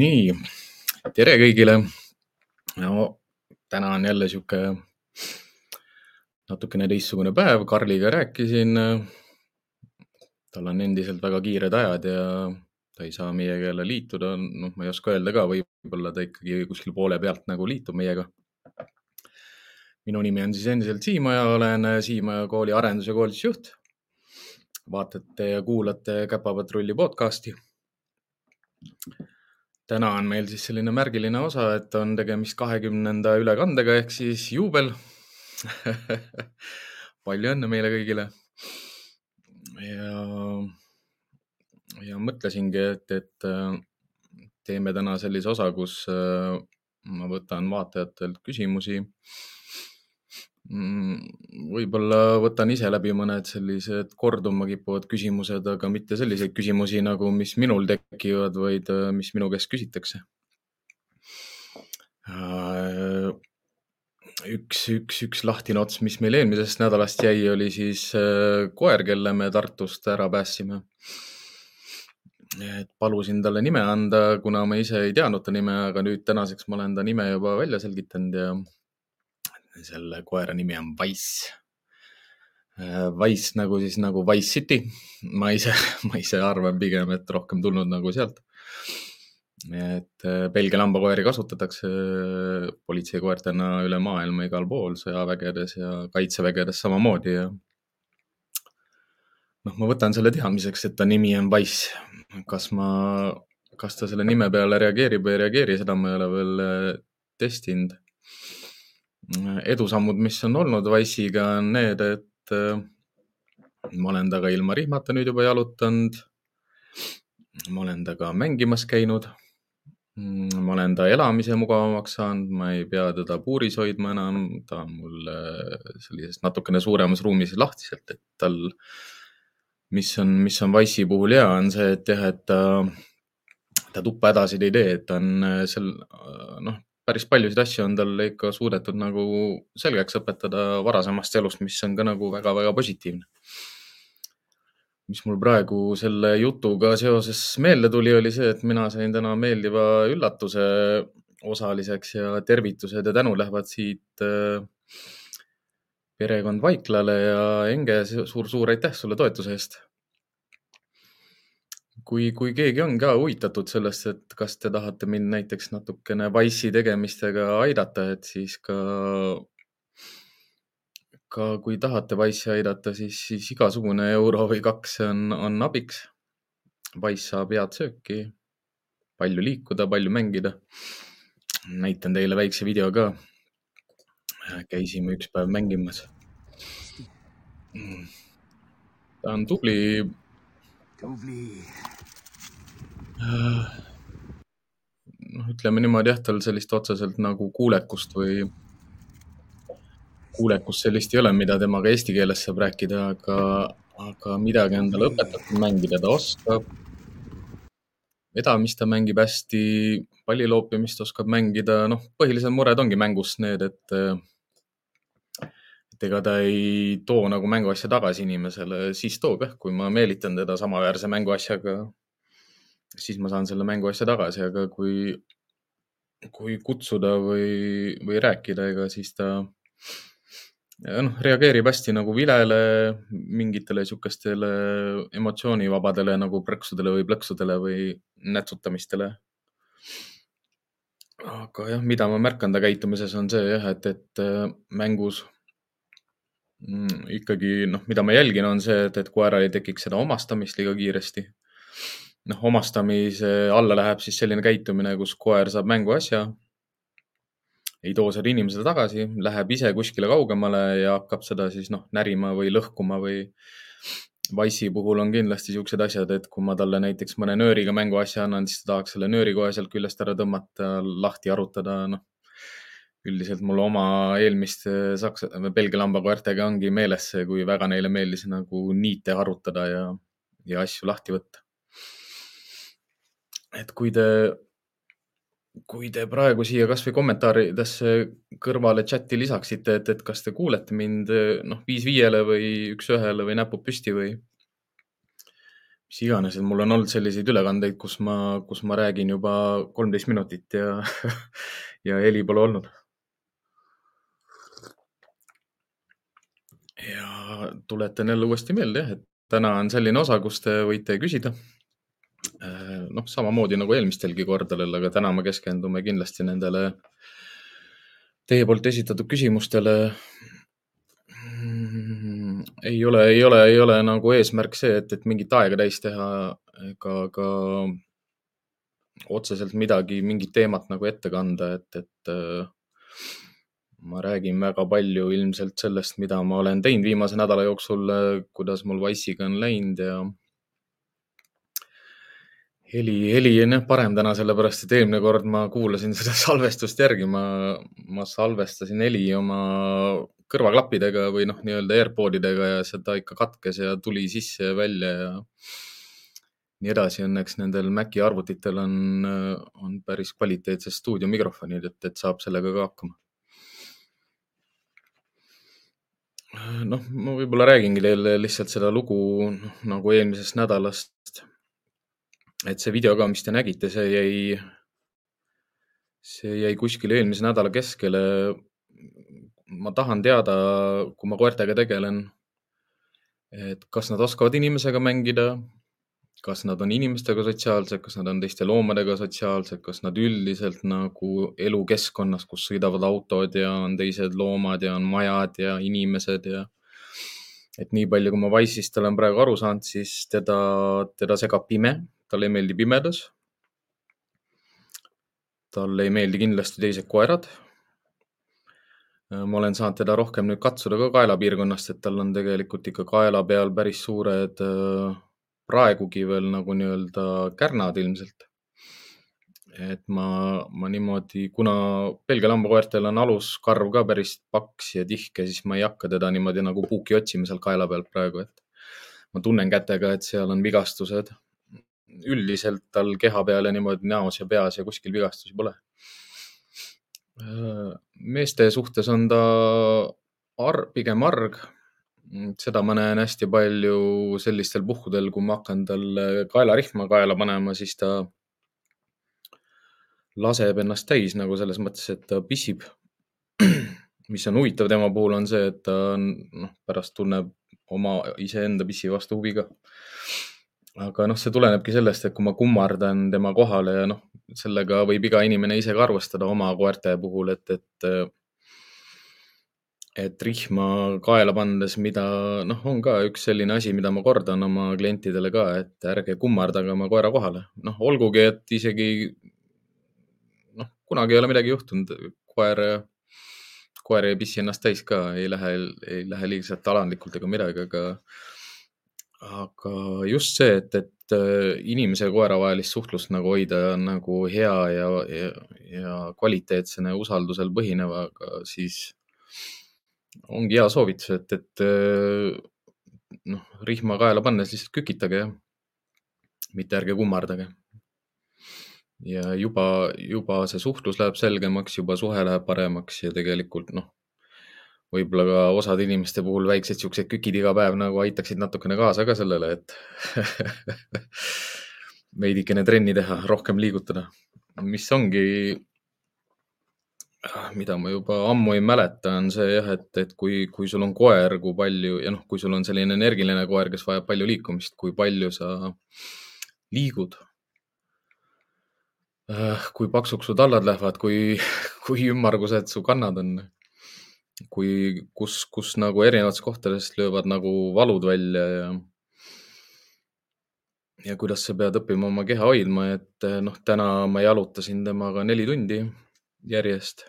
nii, tere kõigile. no täna on jälle sihuke natukene teistsugune päev, Karliga rääkisin. tal on endiselt väga kiired ajad ja ta ei saa meiega jälle liituda. noh, ma ei oska öelda ka, võib-olla ta ikkagi kuskil poole pealt nagu liitub meiega. minu nimi on siis endiselt Siimaja, olen Siimaja kooli arendus- ja koolitusjuht. vaatate ja kuulate Käpapatrulli podcasti täna on meil siis selline märgiline osa, et on tegemist kahekümnenda ülekandega ehk siis juubel palju õnne meile kõigile. ja, ja mõtlesingi, et, et äh, teeme täna sellise osa, kus äh, ma võtan vaatajatelt küsimusi võib-olla võtan ise läbi mõned sellised korduma kippuvad küsimused, aga mitte selliseid küsimusi nagu, mis minul tekivad, vaid äh, mis minu käest küsitakse. Äh, üks, üks, üks lahtine ots, mis meil eelmisest nädalast jäi, oli siis äh, koer, kelle me Tartust ära päästsime. et palusin talle nime anda, kuna ma ise ei teadnud ta nime, aga nüüd tänaseks ma olen ta nime juba välja selgitanud ja selle koera nimi on Wise. Äh, Wise nagu siis nagu Wise City. ma ise, ma ise arvan pigem, et rohkem tulnud nagu sealt. et äh, Belgia lambakoeri kasutatakse äh, politseikoertena üle maailma igal pool, sõjavägedes ja kaitsevägedes samamoodi ja noh, ma võtan selle teadmiseks, et ta nimi on Wise. kas ma, kas ta selle nime peale reageerib või ei reageeri, seda ma ei ole veel testinud edusammud, mis on olnud Wise'iga, on need, et äh, ma olen temaga ilma rihmata nüüd juba jalutanud. ma olen temaga mängimas käinud. Mm, ma olen ta elamise mugavamaks saanud, ma ei pea teda puuris hoidma enam, ta on mul sellises natukene suuremas ruumis lahtiselt, et tal, mis on, mis on Wise'i puhul hea, on see, et jah, et ta, ta tuppa edasi ei tee, et ta on seal noh, päris paljusid asju on tal ikka suudetud nagu selgeks õpetada varasemast elust, mis on ka nagu väga-väga positiivne. mis mul praegu selle jutuga seoses meelde tuli, oli see, et mina sain täna meeldiva üllatuse osaliseks ja tervitused ja tänu lähevad siit äh, perekond Vaiklale ja Enge suur,, suur-suur aitäh sulle toetuse eest kui, kui keegi on ka huvitatud sellest, et kas te tahate mind näiteks natukene Wise'i tegemistega aidata, et siis ka, ka kui tahate Wise'i aidata, siis, siis igasugune euro või kaks on, on abiks. Wise saab head sööki, palju liikuda, palju mängida. näitan teile väikse video ka. käisime üks päev mängimas. ta on tubli tubli. Noh, ütleme niimoodi jah, tal sellist otseselt nagu kuulekust või kuulekust sellist ei ole, mida temaga eesti keeles saab rääkida, aga, aga midagi on talle õpetatud, mängida ta oskab. vedamist ta mängib hästi, palliloopimist oskab mängida, noh, põhilised mured ongi mängus need, et et ega ta ei too nagu mänguasja tagasi inimesele, siis toob jah, kui ma meelitan teda samaväärse mänguasjaga, siis ma saan selle mänguasja tagasi, aga kui, kui kutsuda või, või rääkida, ega siis ta noh, reageerib hästi nagu vilele, mingitele sihukestele emotsioonivabadele nagu prõksudele või plõksudele või nätsutamistele. aga jah, mida ma märkan ta käitumises on see jah, et, et mängus Mm, ikkagi noh, mida ma jälgin, on see, et, et koeral ei tekiks seda omastamist liiga kiiresti. Noh, omastamise alla läheb siis selline käitumine, kus koer saab mänguasja, ei too seda inimesele tagasi, läheb ise kuskile kaugemale ja hakkab seda siis noh, närima või lõhkuma või. Wise'i puhul on kindlasti siuksed asjad, et kui ma talle näiteks mõne nööriga mänguasja annan, siis ta tahaks selle nööri kohe sealt küljest ära tõmmata, lahti arutada, noh üldiselt mul oma eelmiste saksa, Belgia lambakoertega ongi meeles see, kui väga neile meeldis nagu niite harutada ja, ja asju lahti võtta. Et kui te, kui te praegu siia kasvõi kommentaaridesse kõrvale chati lisaksite, et, et kas te kuulete mind noh, viis viiele või üks ühele või näpud püsti või, mis iganes, et mul on olnud selliseid ülekandeid, kus ma, kus ma räägin juba kolmteist minutit ja ja heli pole olnud. ja tuletan jälle uuesti meelde jah, et täna on selline osa, kus te võite küsida. Äh, noh, samamoodi nagu eelmistelgi kordadel, aga täna me keskendume kindlasti nendele teie poolt esitatud küsimustele. Ei ole, ei ole, ei ole nagu eesmärk see, et, et mingit aega täis teha ega ka otseselt midagi, mingit teemat nagu ette kanda, et, et äh, ma räägin väga palju ilmselt sellest, mida ma olen teinud viimase nädala jooksul, kuidas mul Wise'iga on läinud ja heli, heli on jah parem täna, sellepärast et eelmine kord ma kuulasin seda salvestust järgi, ma, ma salvestasin heli oma kõrvaklappidega või noh, nii-öelda AirPod idega ja seda ikka katkes ja tuli sisse ja välja ja nii edasi. Õnneks nendel Maci arvutitel on, on päris kvaliteetsed stuudiomikrofonid, et, et saab sellega ka hakkama. noh, ma võib-olla räägingi teile lihtsalt seda lugu noh, nagu eelmisest nädalast. Et see video ka, mis te nägite, see jäi, see jäi kuskile eelmise nädala keskele. Ma tahan teada, kui ma koertega tegelen, et kas nad oskavad inimesega mängida, kas nad on inimestega sotsiaalsed, kas nad on teiste loomadega sotsiaalsed, kas nad üldiselt nagu elukeskkonnas, kus sõidavad autod ja on teised loomad ja on majad ja inimesed ja et nii palju, kui ma Wise'ist olen praegu aru saanud, siis teda, teda segab pime, talle ei meeldi pimedas. talle ei meeldi kindlasti teised koerad ma olen saanud teda rohkem nüüd katsuda ka kaelapiirkonnast, et tal on tegelikult ikka kaela peal päris suured, äh, praegugi veel nagu nii-öelda kärnad ilmselt. et ma, ma niimoodi, kuna Belgia lambakoertel on aluskarv ka päris paks ja tihke, siis ma ei hakka teda niimoodi nagu puuki otsima seal kaela pealt praegu, et ma tunnen kätega, et seal on vigastused. Üldiselt tal keha peal ja niimoodi näos ja peas ja kuskil vigastusi pole Äh, meeste suhtes on ta ar-, pigem arg. seda ma näen hästi palju sellistel puhkudel, kui ma hakkan talle kaelarihma kaela panema, siis ta laseb ennast täis nagu selles mõttes, et ta pissib. mis on huvitav tema puhul, on see, et ta on, noh, pärast tunneb oma iseenda pissi vastu huvi ka aga noh, see tulenebki sellest, et kui ma kummardan tema kohale ja noh, sellega võib iga inimene ise ka arvestada oma koerte puhul, et, et et rihma kaela pannes, mida noh, on ka üks selline asi, mida ma kordan oma klientidele ka, et ärge kummardage oma koera kohale. noh, olgugi, et isegi noh, kunagi ei ole midagi juhtunud, koer, koer ei pissi ennast täis ka, ei lähe, ei lähe liigselt alandlikult ega midagi, aga aga just see, et, et äh, inimese ja koera vahelist suhtlust nagu hoida nagu hea ja, ja, ja kvaliteetsena ja usaldusel põhinevaga, siis ongi hea soovitus, et, et äh, noh, rihma kaela pannes lihtsalt kükitage, jah. mitte ärge kummardage. ja juba, juba see suhtlus läheb selgemaks, juba suhe läheb paremaks ja tegelikult noh võib-olla ka osade inimeste puhul väiksed siuksed kükid iga päev nagu aitaksid natukene kaasa ka sellele, et veidikene trenni teha, rohkem liigutada, mis ongi, mida ma juba ammu ei mäleta, on see jah, et, et kui, kui sul on koer, kui palju ja noh, kui sul on selline energiline koer, kes vajab palju liikumist, kui palju sa liigud? Kui paksuks su tallad lähevad, kui, kui ümmargused su kannad on kui, kus, kus nagu erinevatest kohtadest löövad nagu valud välja ja ja kuidas sa pead õppima oma keha hoidma, et noh, täna ma jalutasin temaga neli tundi järjest.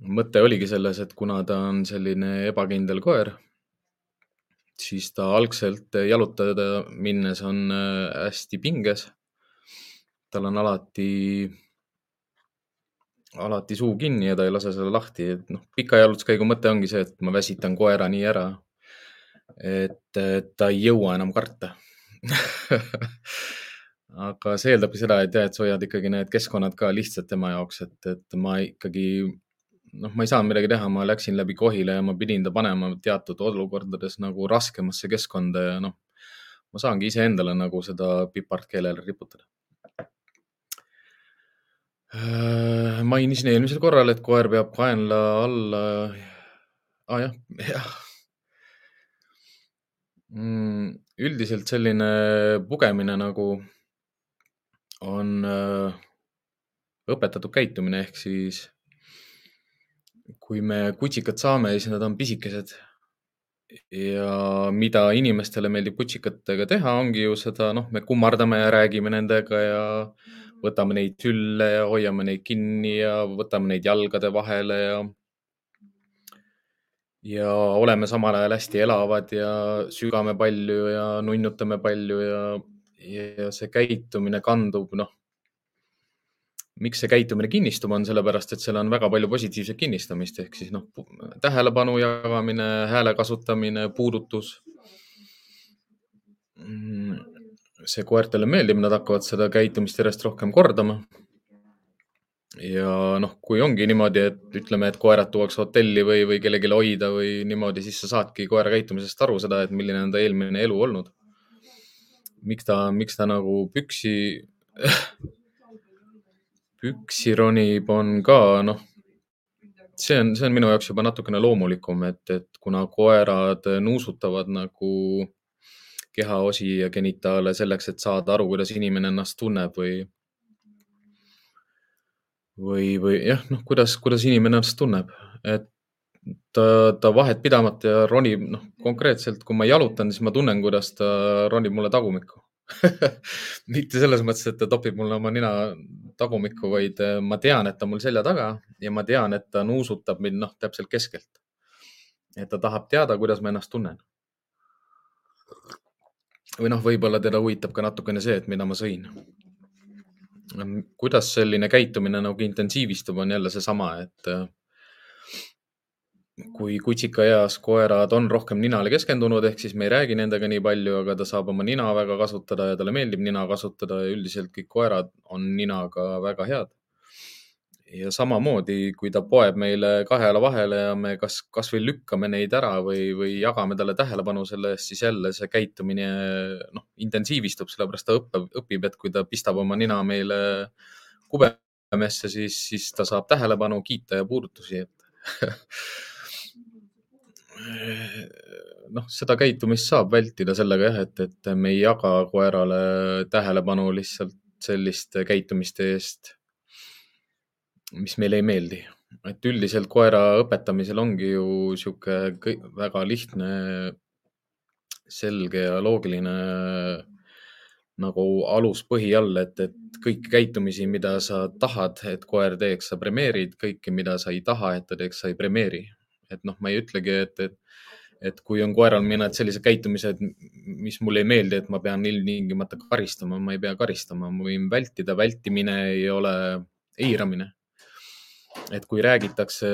mõte oligi selles, et kuna ta on selline ebakindel koer, siis ta algselt jalutada minnes on hästi pinges. tal on alati alati suu kinni ja ta ei lase seda lahti, et noh, pika jalutuskäigu mõte ongi see, et ma väsitan koera nii ära, et ta ei jõua enam karta aga see eeldabki seda, et jah, et sa hoiad ikkagi need keskkonnad ka lihtsad tema jaoks, et, et ma ikkagi, noh, ma ei saanud midagi teha, ma läksin läbi Kohile ja ma pidin ta panema teatud olukordades nagu raskemasse keskkonda ja noh, ma saangi iseendale nagu seda pipart keelele riputada. Äh, mainisin eelmisel korral, et koer peab kaenla alla ah,. jah, jah. Mm, üldiselt selline pugemine nagu on äh, õpetatud käitumine ehk siis kui me kutsikad saame, siis nad on pisikesed. ja mida inimestele meeldib kutsikatega teha, ongi ju seda, noh, me kummardame ja räägime nendega ja võtame neid sülle ja hoiame neid kinni ja võtame neid jalgade vahele ja ja oleme samal ajal hästi elavad ja sügame palju ja nunnutame palju ja, ja see käitumine kandub, noh, miks see käitumine kinnistub, on? Sellepärast, et seal on väga palju positiivset kinnistamist ehk siis noh, tähelepanu jagamine, hääle kasutamine, puudutus. See koertele meeldib, nad hakkavad seda käitumist järjest rohkem kordama. ja noh, kui ongi niimoodi, et ütleme, et koerad tuuakse hotelli või, või kellelegi hoida või niimoodi, siis sa saadki koera käitumisest aru seda, et milline on ta eelmine elu olnud. miks ta, miks ta nagu püksi püksi ronib, on ka noh, see on, see on minu jaoks juba natukene loomulikum, et, et kuna koerad nuusutavad nagu kehaosi ja genitaale selleks, et saada aru, kuidas inimene ennast tunneb või, või, või jah, noh, kuidas, kuidas inimene ennast tunneb, et ta, ta vahet pidamata ronib, noh, konkreetselt, kui ma jalutan, siis ma tunnen, kuidas ta ronib mulle tagumikku mitte selles mõttes, et ta topib mulle oma nina tagumikku, vaid äh, ma tean, et ta on mul selja taga ja ma tean, et ta nuusutab mind noh, täpselt keskelt. et ta tahab teada, kuidas ma ennast tunnen. Või noh, võib-olla teda huvitab ka natukene see, et mida ma sõin. kuidas selline käitumine nagu intensiivistub, on jälle seesama, et äh, kui kutsikaeas koerad on rohkem ninale keskendunud, ehk siis me ei räägi nendega nii palju, aga ta saab oma nina väga kasutada ja talle meeldib nina kasutada ja üldiselt kõik koerad on ninaga väga head. Ja samamoodi, kui ta poeb meile kahe jala vahele ja me kas, kasvõi lükkame neid ära või, või jagame talle tähelepanu selle eest, siis jälle see käitumine noh, intensiivistub, sellepärast ta õpib, õpib, et kui ta pistab oma nina meile kubemesse, siis, siis ta saab tähelepanu, kiita ja puudutusi, et noh, seda käitumist saab vältida sellega jah, et, et me ei jaga koerale tähelepanu lihtsalt selliste käitumiste eest, mis meile ei meeldi. et üldiselt koera õpetamisel ongi ju sihuke väga lihtne, selge ja loogiline nagu alus põhi all, et, et kõiki käitumisi, mida sa tahad, et koer teeks, sa premeerid, kõike, mida sa ei taha, et ta teeks, sa ei premeeri et noh, ma ei ütlegi, et, et, et kui on koeral mõned sellised käitumised, mis mulle ei meeldi, et ma pean ilmtingimata karistama, ma ei pea karistama, ma võin vältida, vältimine ei ole eiramine. Et kui räägitakse,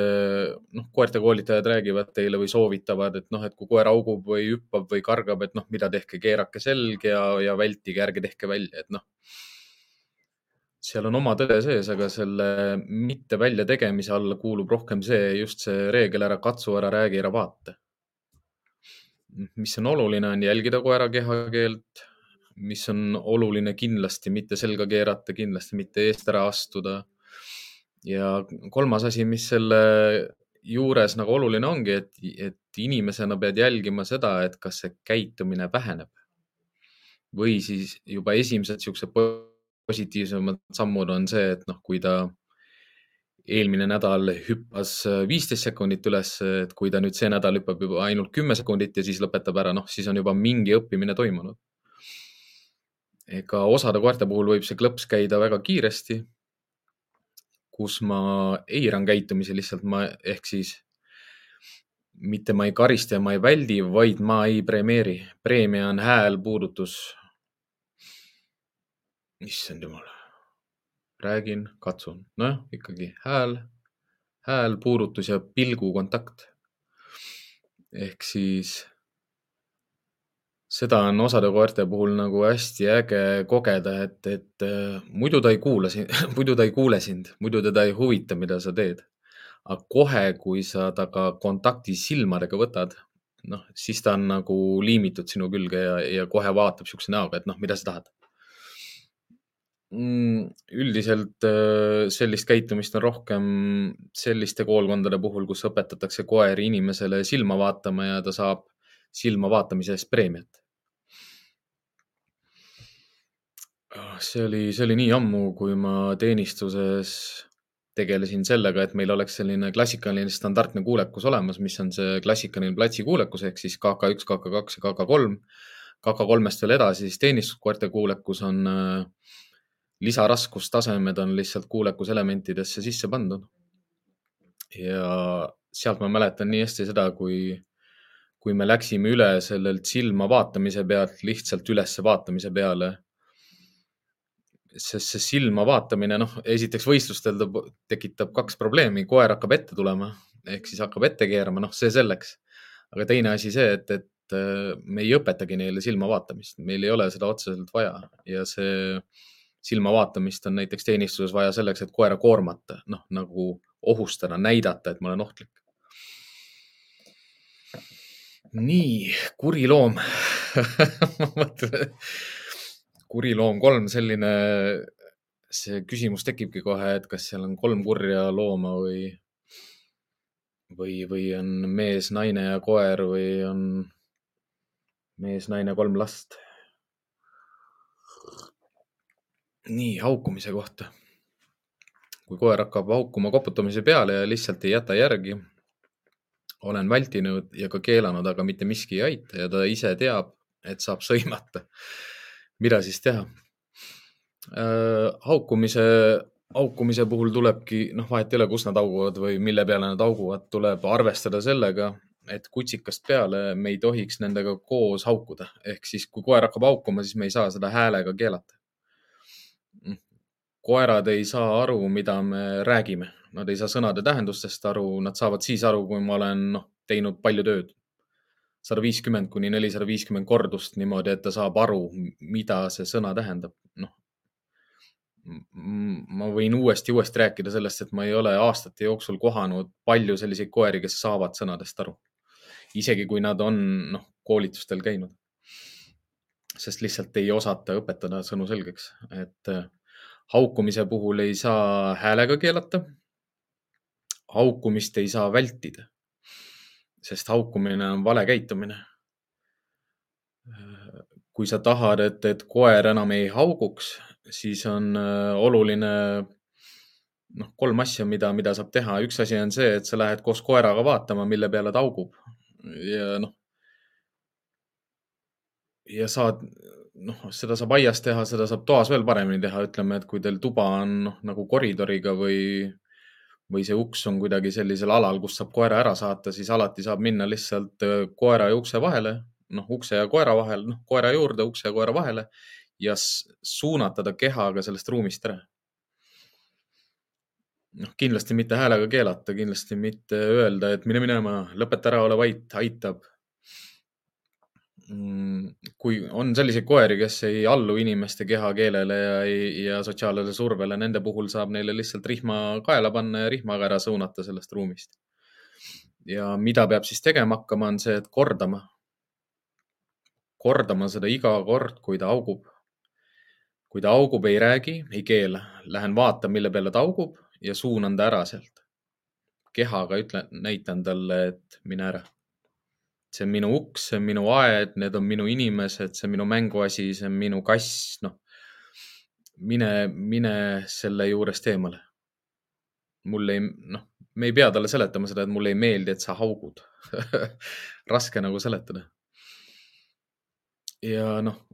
noh, koerte koolitajad räägivad teile või soovitavad, et noh, et kui koer augub või hüppab või kargab, et noh, mida tehke, keerake selg ja, ja vältige, ärge tehke välja, et noh seal on oma tõde sees, aga selle mitte väljategemise alla kuulub rohkem see, just see reegel ära katsu, ära räägi, ära vaata. mis on oluline, on jälgida koera kehakeelt, mis on oluline kindlasti mitte selga keerata, kindlasti mitte eest ära astuda. Ja kolmas asi, mis selle juures nagu oluline ongi, et, et inimesena pead jälgima seda, et kas see käitumine väheneb või siis juba esimesed siuksed positiivsemad sammud on see, et noh, kui ta eelmine nädal hüppas viisteist sekundit üles, et kui ta nüüd see nädal hüppab juba ainult kümme sekundit ja siis lõpetab ära, noh, siis on juba mingi õppimine toimunud. ega osade koerte puhul võib see klõps käida väga kiiresti, kus ma eiran käitumisi lihtsalt ma ehk siis mitte ma ei karista ja ma ei väldi, vaid ma ei premeeri. preemia on hääl, puudutus, issand jumal. räägin, katsun, nojah, ikkagi hääl, hääl, puudutus ja pilgukontakt. ehk siis seda on osade koerte puhul nagu hästi äge kogeda, et, et äh, muidu ta ei kuula sind muidu ta ei kuule sind, muidu teda ei huvita, mida sa teed. aga kohe, kui sa temaga kontakti silmadega võtad, noh, siis ta on nagu liimitud sinu külge ja, ja kohe vaatab siukse näoga, et noh, mida sa tahad mm,? üldiselt äh, sellist käitumist on rohkem selliste koolkondade puhul, kus õpetatakse koeri inimesele silma vaatama ja ta saab silma vaatamise eest preemiat. Ah, see oli, see oli nii ammu, kui ma teenistuses tegelesin sellega, et meil oleks selline klassikaline standardne kuulekus olemas, mis on see klassikaline platsikuulekus ehk siis KK1, KK2 ja KK3. KK3-st veel edasi, siis teenistuskoerte kuulekus on äh, lisaraskustasemed on lihtsalt kuulekuselementidesse sisse pandud. ja sealt ma mäletan nii hästi seda, kui, kui me läksime üle sellelt silma vaatamise pealt lihtsalt ülesse vaatamise peale sest see silma vaatamine, noh, esiteks võistlustel ta tekitab kaks probleemi, koer hakkab ette tulema ehk siis hakkab ette keerama, noh, see selleks. aga teine asi see, et, et äh, me ei õpetagi neile silma vaatamist, meil ei ole seda otseselt vaja ja see silma vaatamist on näiteks teenistuses vaja selleks, et koera koormata, noh nagu ohustada, näidata, et ma olen ohtlik. nii, kuri loom ma mõtlen kuri loom kolm, selline, see küsimus tekibki kohe, et kas seal on kolm kurja looma või, või, või on mees, naine ja koer või on mees, naine, kolm last. nii, haukumise kohta. kui koer hakkab haukuma koputamise peale ja lihtsalt ei jäta järgi, olen vältinud ja ka keelanud, aga mitte miski ei aita ja ta ise teab, et saab sõimata mida siis teha? Äh, haukumise, haukumise puhul tulebki, noh, vahet ei ole, kus nad hauguvad või mille peale nad hauguvad, tuleb arvestada sellega, et kutsikast peale me ei tohiks nendega koos haukuda. ehk siis, kui koer hakkab haukuma, siis me ei saa seda häälega keelata. koerad ei saa aru, mida me räägime, nad ei saa sõnade tähendustest aru, nad saavad siis aru, kui ma olen, noh, teinud palju tööd sada viiskümmend kuni nelisada viiskümmend kordust niimoodi, et ta saab aru, mida see sõna tähendab. noh, ma võin uuesti, uuesti rääkida sellest, et ma ei ole aastate jooksul kohanud palju selliseid koeri, kes saavad sõnadest aru. isegi kui nad on, noh, koolitustel käinud. sest lihtsalt ei osata õpetada sõnu selgeks, et äh, haukumise puhul ei saa häälega keelata. haukumist ei saa vältida sest haukumine on vale käitumine. kui sa tahad, et, et koer enam ei hauguks, siis on äh, oluline noh, kolm asja, mida, mida saab teha. üks asi on see, et sa lähed koos koeraga vaatama, mille peale ta haugub ja noh, ja saad, noh, seda saab aias teha, seda saab toas veel paremini teha, ütleme, et kui teil tuba on noh, nagu koridoriga või või see uks on kuidagi sellisel alal, kus saab koera ära saata, siis alati saab minna lihtsalt äh, koera ja ukse vahele, noh, ukse ja koera vahel, noh, koera juurde, ukse ja koera vahele ja suunata ta kehaga sellest ruumist ära. noh, kindlasti mitte häälega keelata, kindlasti mitte öelda, et mine minema, lõpeta ära, ole vait, aitab kui on selliseid koeri, kes ei allu inimeste kehakeelele ja, ja sotsiaalsele survele, nende puhul saab neile lihtsalt rihma kaela panna ja rihmaga ära suunata sellest ruumist. ja mida peab siis tegema hakkama, on see, et kordama. kordama seda iga kord, kui ta augub. kui ta augub, ei räägi, ei keela, lähen vaatan, mille peale ta augub ja suunan ta ära sealt. kehaga ütlen, näitan talle, et mine ära see on minu uks, see on minu aed, need on minu inimesed, see on minu mänguasi, see on minu kass, noh. mine, mine selle juurest eemale. mulle ei, noh, me ei pea talle seletama seda, et mulle ei meeldi, et sa haugud raske nagu seletada. ja noh,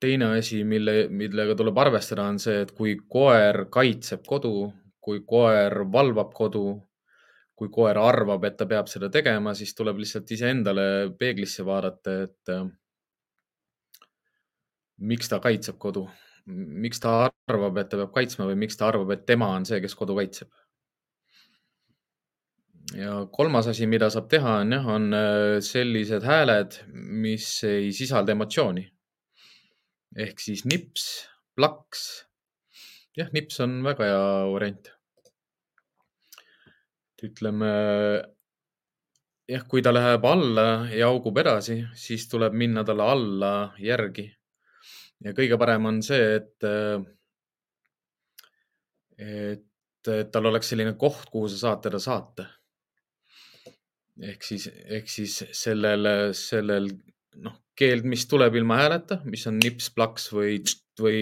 teine asi, mille, millega tuleb arvestada, on see, et kui koer kaitseb kodu, kui koer valvab kodu kui koer arvab, et ta peab seda tegema, siis tuleb lihtsalt iseendale peeglisse vaadata, et äh, miks ta kaitseb kodu, miks ta arvab, et ta peab kaitsma või miks ta arvab, et tema on see, kes kodu kaitseb. ja kolmas asi, mida saab teha, on jah, on äh, sellised hääled, mis ei sisalda emotsiooni. ehk siis nips, plaks. jah, nips on väga hea variant ütleme, jah, kui ta läheb alla ja augub edasi, siis tuleb minna talle alla järgi. ja kõige parem on see, et, et tal oleks selline koht, kuhu sa saad teda saata. ehk siis, ehk siis sellel, sellel noh, keeld, mis tuleb ilma hääleta, mis on nips, plaks või, või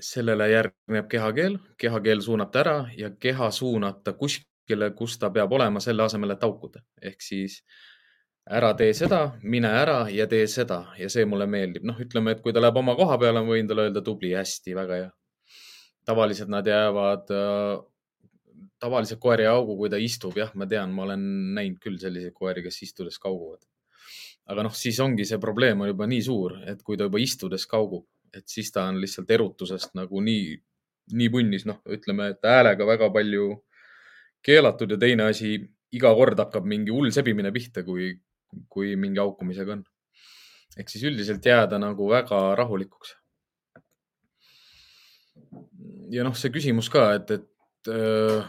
sellele järgneb kehakeel, kehakeel suunab ta ära ja keha suunab ta kuskile, kus ta peab olema, selle asemel, et haukuda. ehk siis ära tee seda, mine ära ja tee seda ja see mulle meeldib. noh, ütleme, et kui ta läheb oma koha peale, ma võin talle öelda tubli, hästi, väga hea. tavaliselt nad jäävad äh,, tavaliselt koer ei augu, kui ta istub, jah, ma tean, ma olen näinud küll selliseid koeri, kes istudes kauguvad. aga noh, siis ongi see probleem on juba nii suur, et kui ta juba istudes kaugub et siis ta on lihtsalt erutusest nagu nii, nii punnis, noh, ütleme, et häälega väga palju keelatud ja teine asi, iga kord hakkab mingi hull sebimine pihta, kui, kui mingi haukumisega on. ehk siis üldiselt jääda nagu väga rahulikuks. ja noh, see küsimus ka, et, et öö,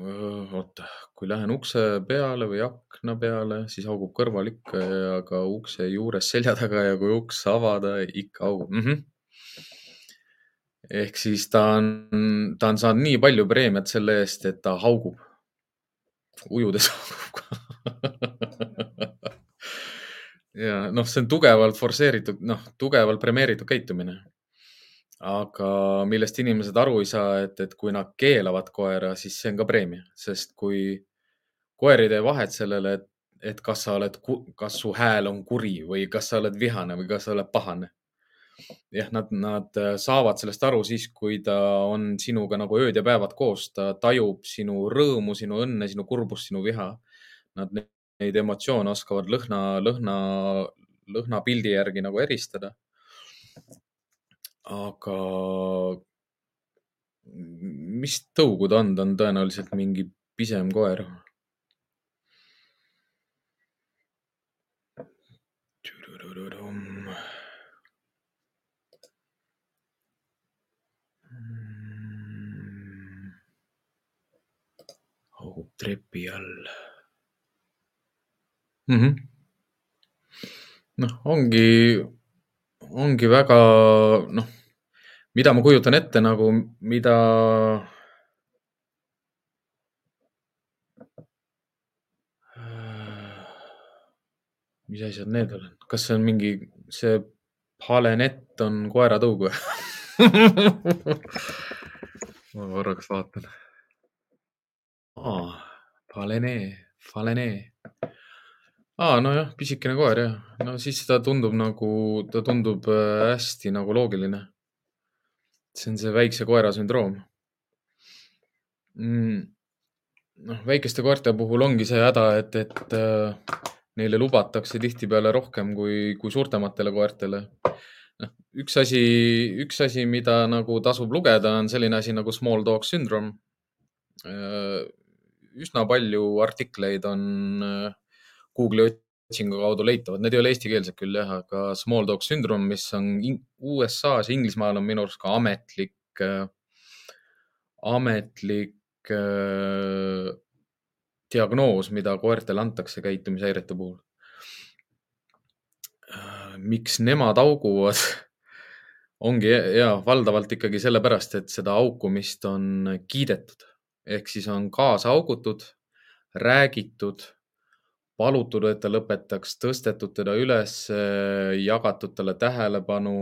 oota, kui lähen ukse peale või akna peale, siis haugub kõrval ikka ja ka ukse juures selja taga ja kui uks avada, ikka haugub mm. -hmm. ehk siis ta on, ta on saanud nii palju preemiat selle eest, et ta haugub. ujudes haugub ka ja noh, see on tugevalt forsseeritud, noh, tugevalt premeeritud käitumine aga millest inimesed aru ei saa, et, et kui nad keelavad koera, siis see on ka preemia, sest kui koer ei tee vahet sellele, et, et kas sa oled, kas su hääl on kuri või kas sa oled vihane või kas sa oled pahane. jah, nad, nad saavad sellest aru siis, kui ta on sinuga nagu ööd ja päevad koos, ta tajub sinu rõõmu, sinu õnne, sinu kurbust, sinu viha. Nad neid emotsioone oskavad lõhna, lõhna, lõhnapildi järgi nagu eristada aga mis tõugu ta on, ta on tõenäoliselt mingi pisem koer. haugub trepi all mm. -hmm. noh, ongi, ongi väga, noh mida ma kujutan ette nagu, mida mis asjad need on, kas see on mingi, see palenett on koeratõug või ma korraks vaatan. aa, palenee, falenee. aa, nojah, pisikene koer jah, no siis ta tundub nagu, ta tundub äh, hästi nagu loogiline see on see väikse koera sündroom mm.. noh, väikeste koerte puhul ongi see häda, et, et äh, neile lubatakse tihtipeale rohkem kui, kui suurtematele koertele. noh, üks asi, üks asi, mida nagu tasub lugeda, on selline asi nagu small dog syndrome äh,. üsna palju artikleid on äh, Google'i otsingu kaudu leitavad, need ei ole eestikeelsed küll jah, aga small dog syndrome, mis on USA-s Inglismaal on minu arust ka ametlik äh,, ametlik äh, diagnoos, mida koertele antakse käitumishäirete puhul. Äh,. miks nemad auguvad? Ongi ja valdavalt ikkagi sellepärast, et seda haukumist on kiidetud. Ehk siis on kaasa haugutud, räägitud palutud, et ta lõpetaks, tõstetud teda üles, jagatud talle tähelepanu,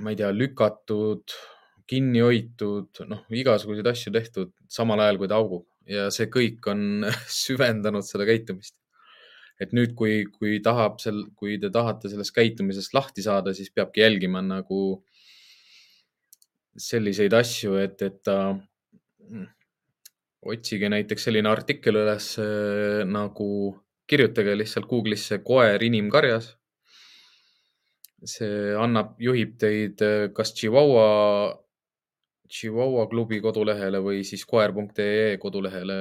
ma ei tea, lükatud, kinni hoitud, noh, igasuguseid asju tehtud samal ajal, kui ta augub ja see kõik on süvendanud seda käitumist. et nüüd, kui, kui tahab sel, kui te tahate sellest käitumisest lahti saada, siis peabki jälgima nagu selliseid asju, et, et ta otsige näiteks selline artikkel üles äh, nagu, kirjutage lihtsalt Google'isse koer inimkarjas. see annab, juhib teid äh, kas Chihuahua, Chihuahua klubi kodulehele või siis koer.ee kodulehele.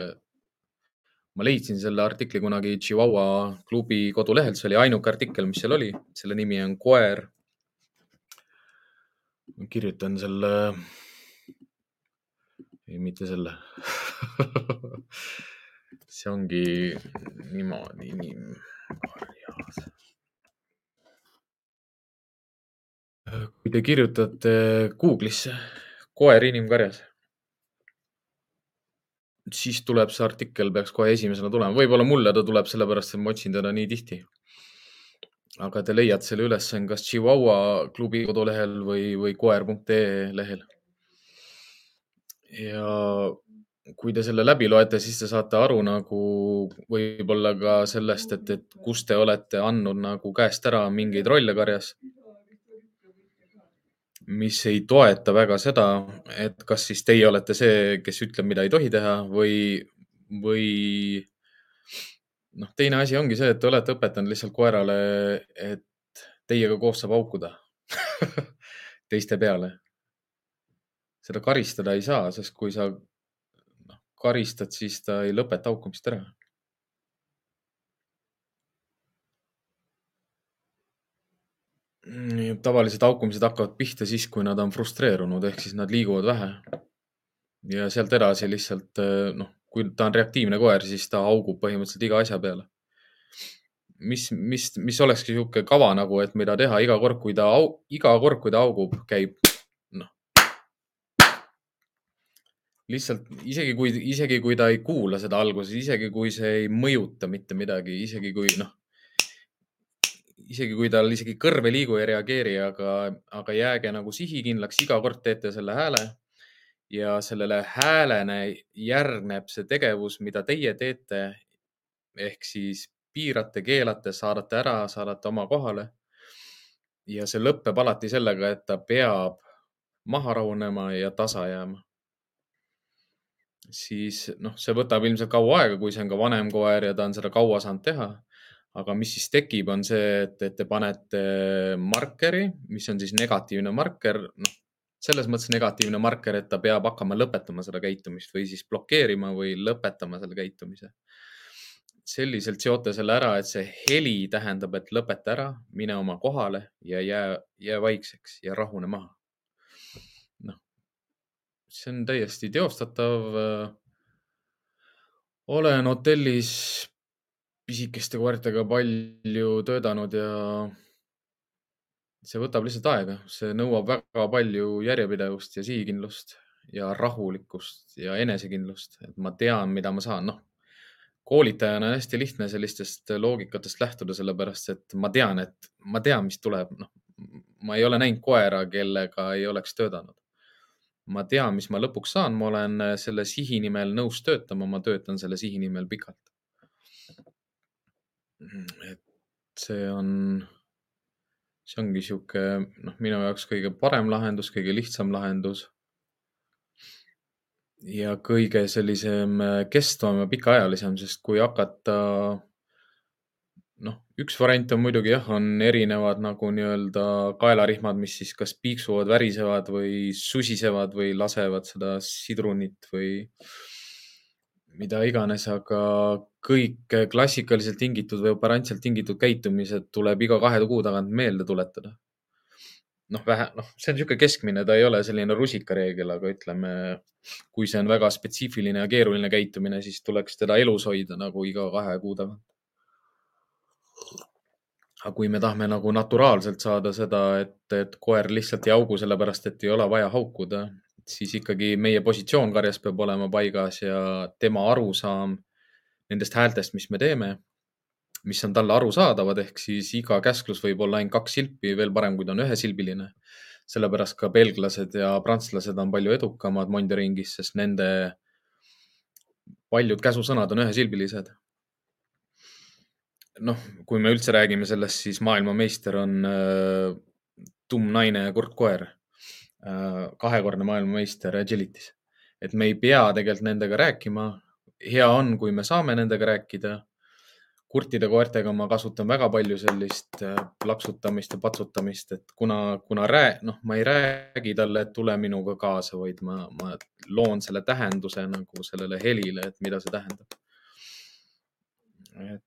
ma leidsin selle artikli kunagi Chihuahua klubi kodulehelt, see oli ainuke artikkel, mis seal oli, selle nimi on koer kirjutan selle, ei mitte selle see ongi niimoodi, inimkarjas. kui te kirjutate Google'isse koer inimkarjas, siis tuleb see artikkel, peaks kohe esimesena tulema, võib-olla mulle ta tuleb sellepärast, et ma otsin teda nii tihti aga te leiate selle üles, on kas Chihuahua klubi kodulehel või, või koer.ee lehel. Ja kui te selle läbi loete, siis te saate aru nagu võib-olla ka sellest, et, et kus te olete andnud nagu käest ära mingeid rolle karjas. mis ei toeta väga seda, et kas siis teie olete see, kes ütleb, mida ei tohi teha või, või noh, teine asi ongi see, et te olete õpetanud lihtsalt koerale, et teiega koos saab haukuda teiste peale. Seda karistada ei saa, sest kui sa noh, karistad, siis ta ei lõpeta haukumist ära. tavalised haukumised hakkavad pihta siis, kui nad on frustreerunud, ehk siis nad liiguvad vähe. ja sealt edasi lihtsalt noh, kui ta on reaktiivne koer, siis ta haugub põhimõtteliselt iga asja peale. mis, mis, mis olekski niisugune kava nagu, et mida teha iga kord, kui ta, iga kord, kui ta haugub, käib noh. Lihtsalt isegi kui, isegi kui ta ei kuula seda alguses, isegi kui see ei mõjuta mitte midagi, isegi kui noh, isegi kui tal isegi kõrv ei liigu ei reageeri, aga, aga jääge nagu sihikindlaks, iga kord teete selle hääle ja sellele häälene järgneb see tegevus, mida teie teete. ehk siis piirate, keelate, saadate ära, saadate oma kohale. ja see lõpeb alati sellega, et ta peab maha rahunema ja tasa jääma. Siis noh, see võtab ilmselt kaua aega, kui see on ka vanem koer ja ta on seda kaua saanud teha aga mis siis tekib, on see, et, et te panete markeri, mis on siis negatiivne marker, noh, selles mõttes negatiivne marker, et ta peab hakkama lõpetama seda käitumist või siis blokeerima või lõpetama selle käitumise. selliselt seote selle ära, et see heli tähendab, et lõpeta ära, mine oma kohale ja jää, jää vaikseks ja rahune maha. See on täiesti teostatav. olen hotellis pisikeste koertega palju töötanud ja see võtab lihtsalt aega, see nõuab väga palju järjepidevust ja sihikindlust ja rahulikkust ja enesekindlust, et ma tean, mida ma saan, noh. koolitajana on hästi lihtne sellistest loogikatest lähtuda, sellepärast et ma tean, et ma tean, mis tuleb, noh. ma ei ole näinud koera, kellega ei oleks töötanud. Ma tean, mis ma lõpuks saan, ma olen selle sihi nimel nõus töötama, ma töötan selle sihi nimel pikalt. et see on see ongi sihuke, noh, minu jaoks kõige parem lahendus, kõige lihtsam lahendus. ja kõige sellisem äh, kestvam ja pikaajalisem, sest kui hakata, noh, üks variant on muidugi jah, on erinevad nagu nii-öelda kaelarihmad, mis siis kas piiksuvad, värisevad või susisevad või lasevad seda sidrunit või mida iganes, aga kõik klassikaliselt tingitud või operantselt tingitud käitumised tuleb iga kahe kuu tagant meelde tuletada. noh, vähe, noh, see on niisugune keskmine, ta ei ole selline rusikareegel, aga ütleme, kui see on väga spetsiifiline ja keeruline käitumine, siis tuleks teda elus hoida nagu iga kahe kuu tagant. Aga kui me tahame nagu naturaalselt saada seda, et, et koer lihtsalt ei haugu sellepärast, et ei ole vaja haukuda, siis ikkagi meie positsioon karjas peab olema paigas ja tema arusaam nendest häältest, mis me teeme, mis on talle arusaadavad, ehk siis iga käsklus võib olla ainult kaks silpi, veel parem, kui ta on ühesilbiline. sellepärast ka belglased ja prantslased on palju edukamad Monderingis, sest nende paljud käsusõnad on ühesilbilised. Noh, kui me üldse räägime sellest, siis maailmameister on äh, tumm naine ja kurt koer Äh, kahekordne maailmameister Agility's. et me ei pea tegelikult nendega rääkima. hea on, kui me saame nendega rääkida. kurtide koertega ma kasutan väga palju sellist äh, plaksutamist ja patsutamist, et kuna, kuna rää-, noh, ma ei räägi talle, et tule minuga kaasa, vaid ma, ma loon selle tähenduse nagu sellele helile, et mida see tähendab. et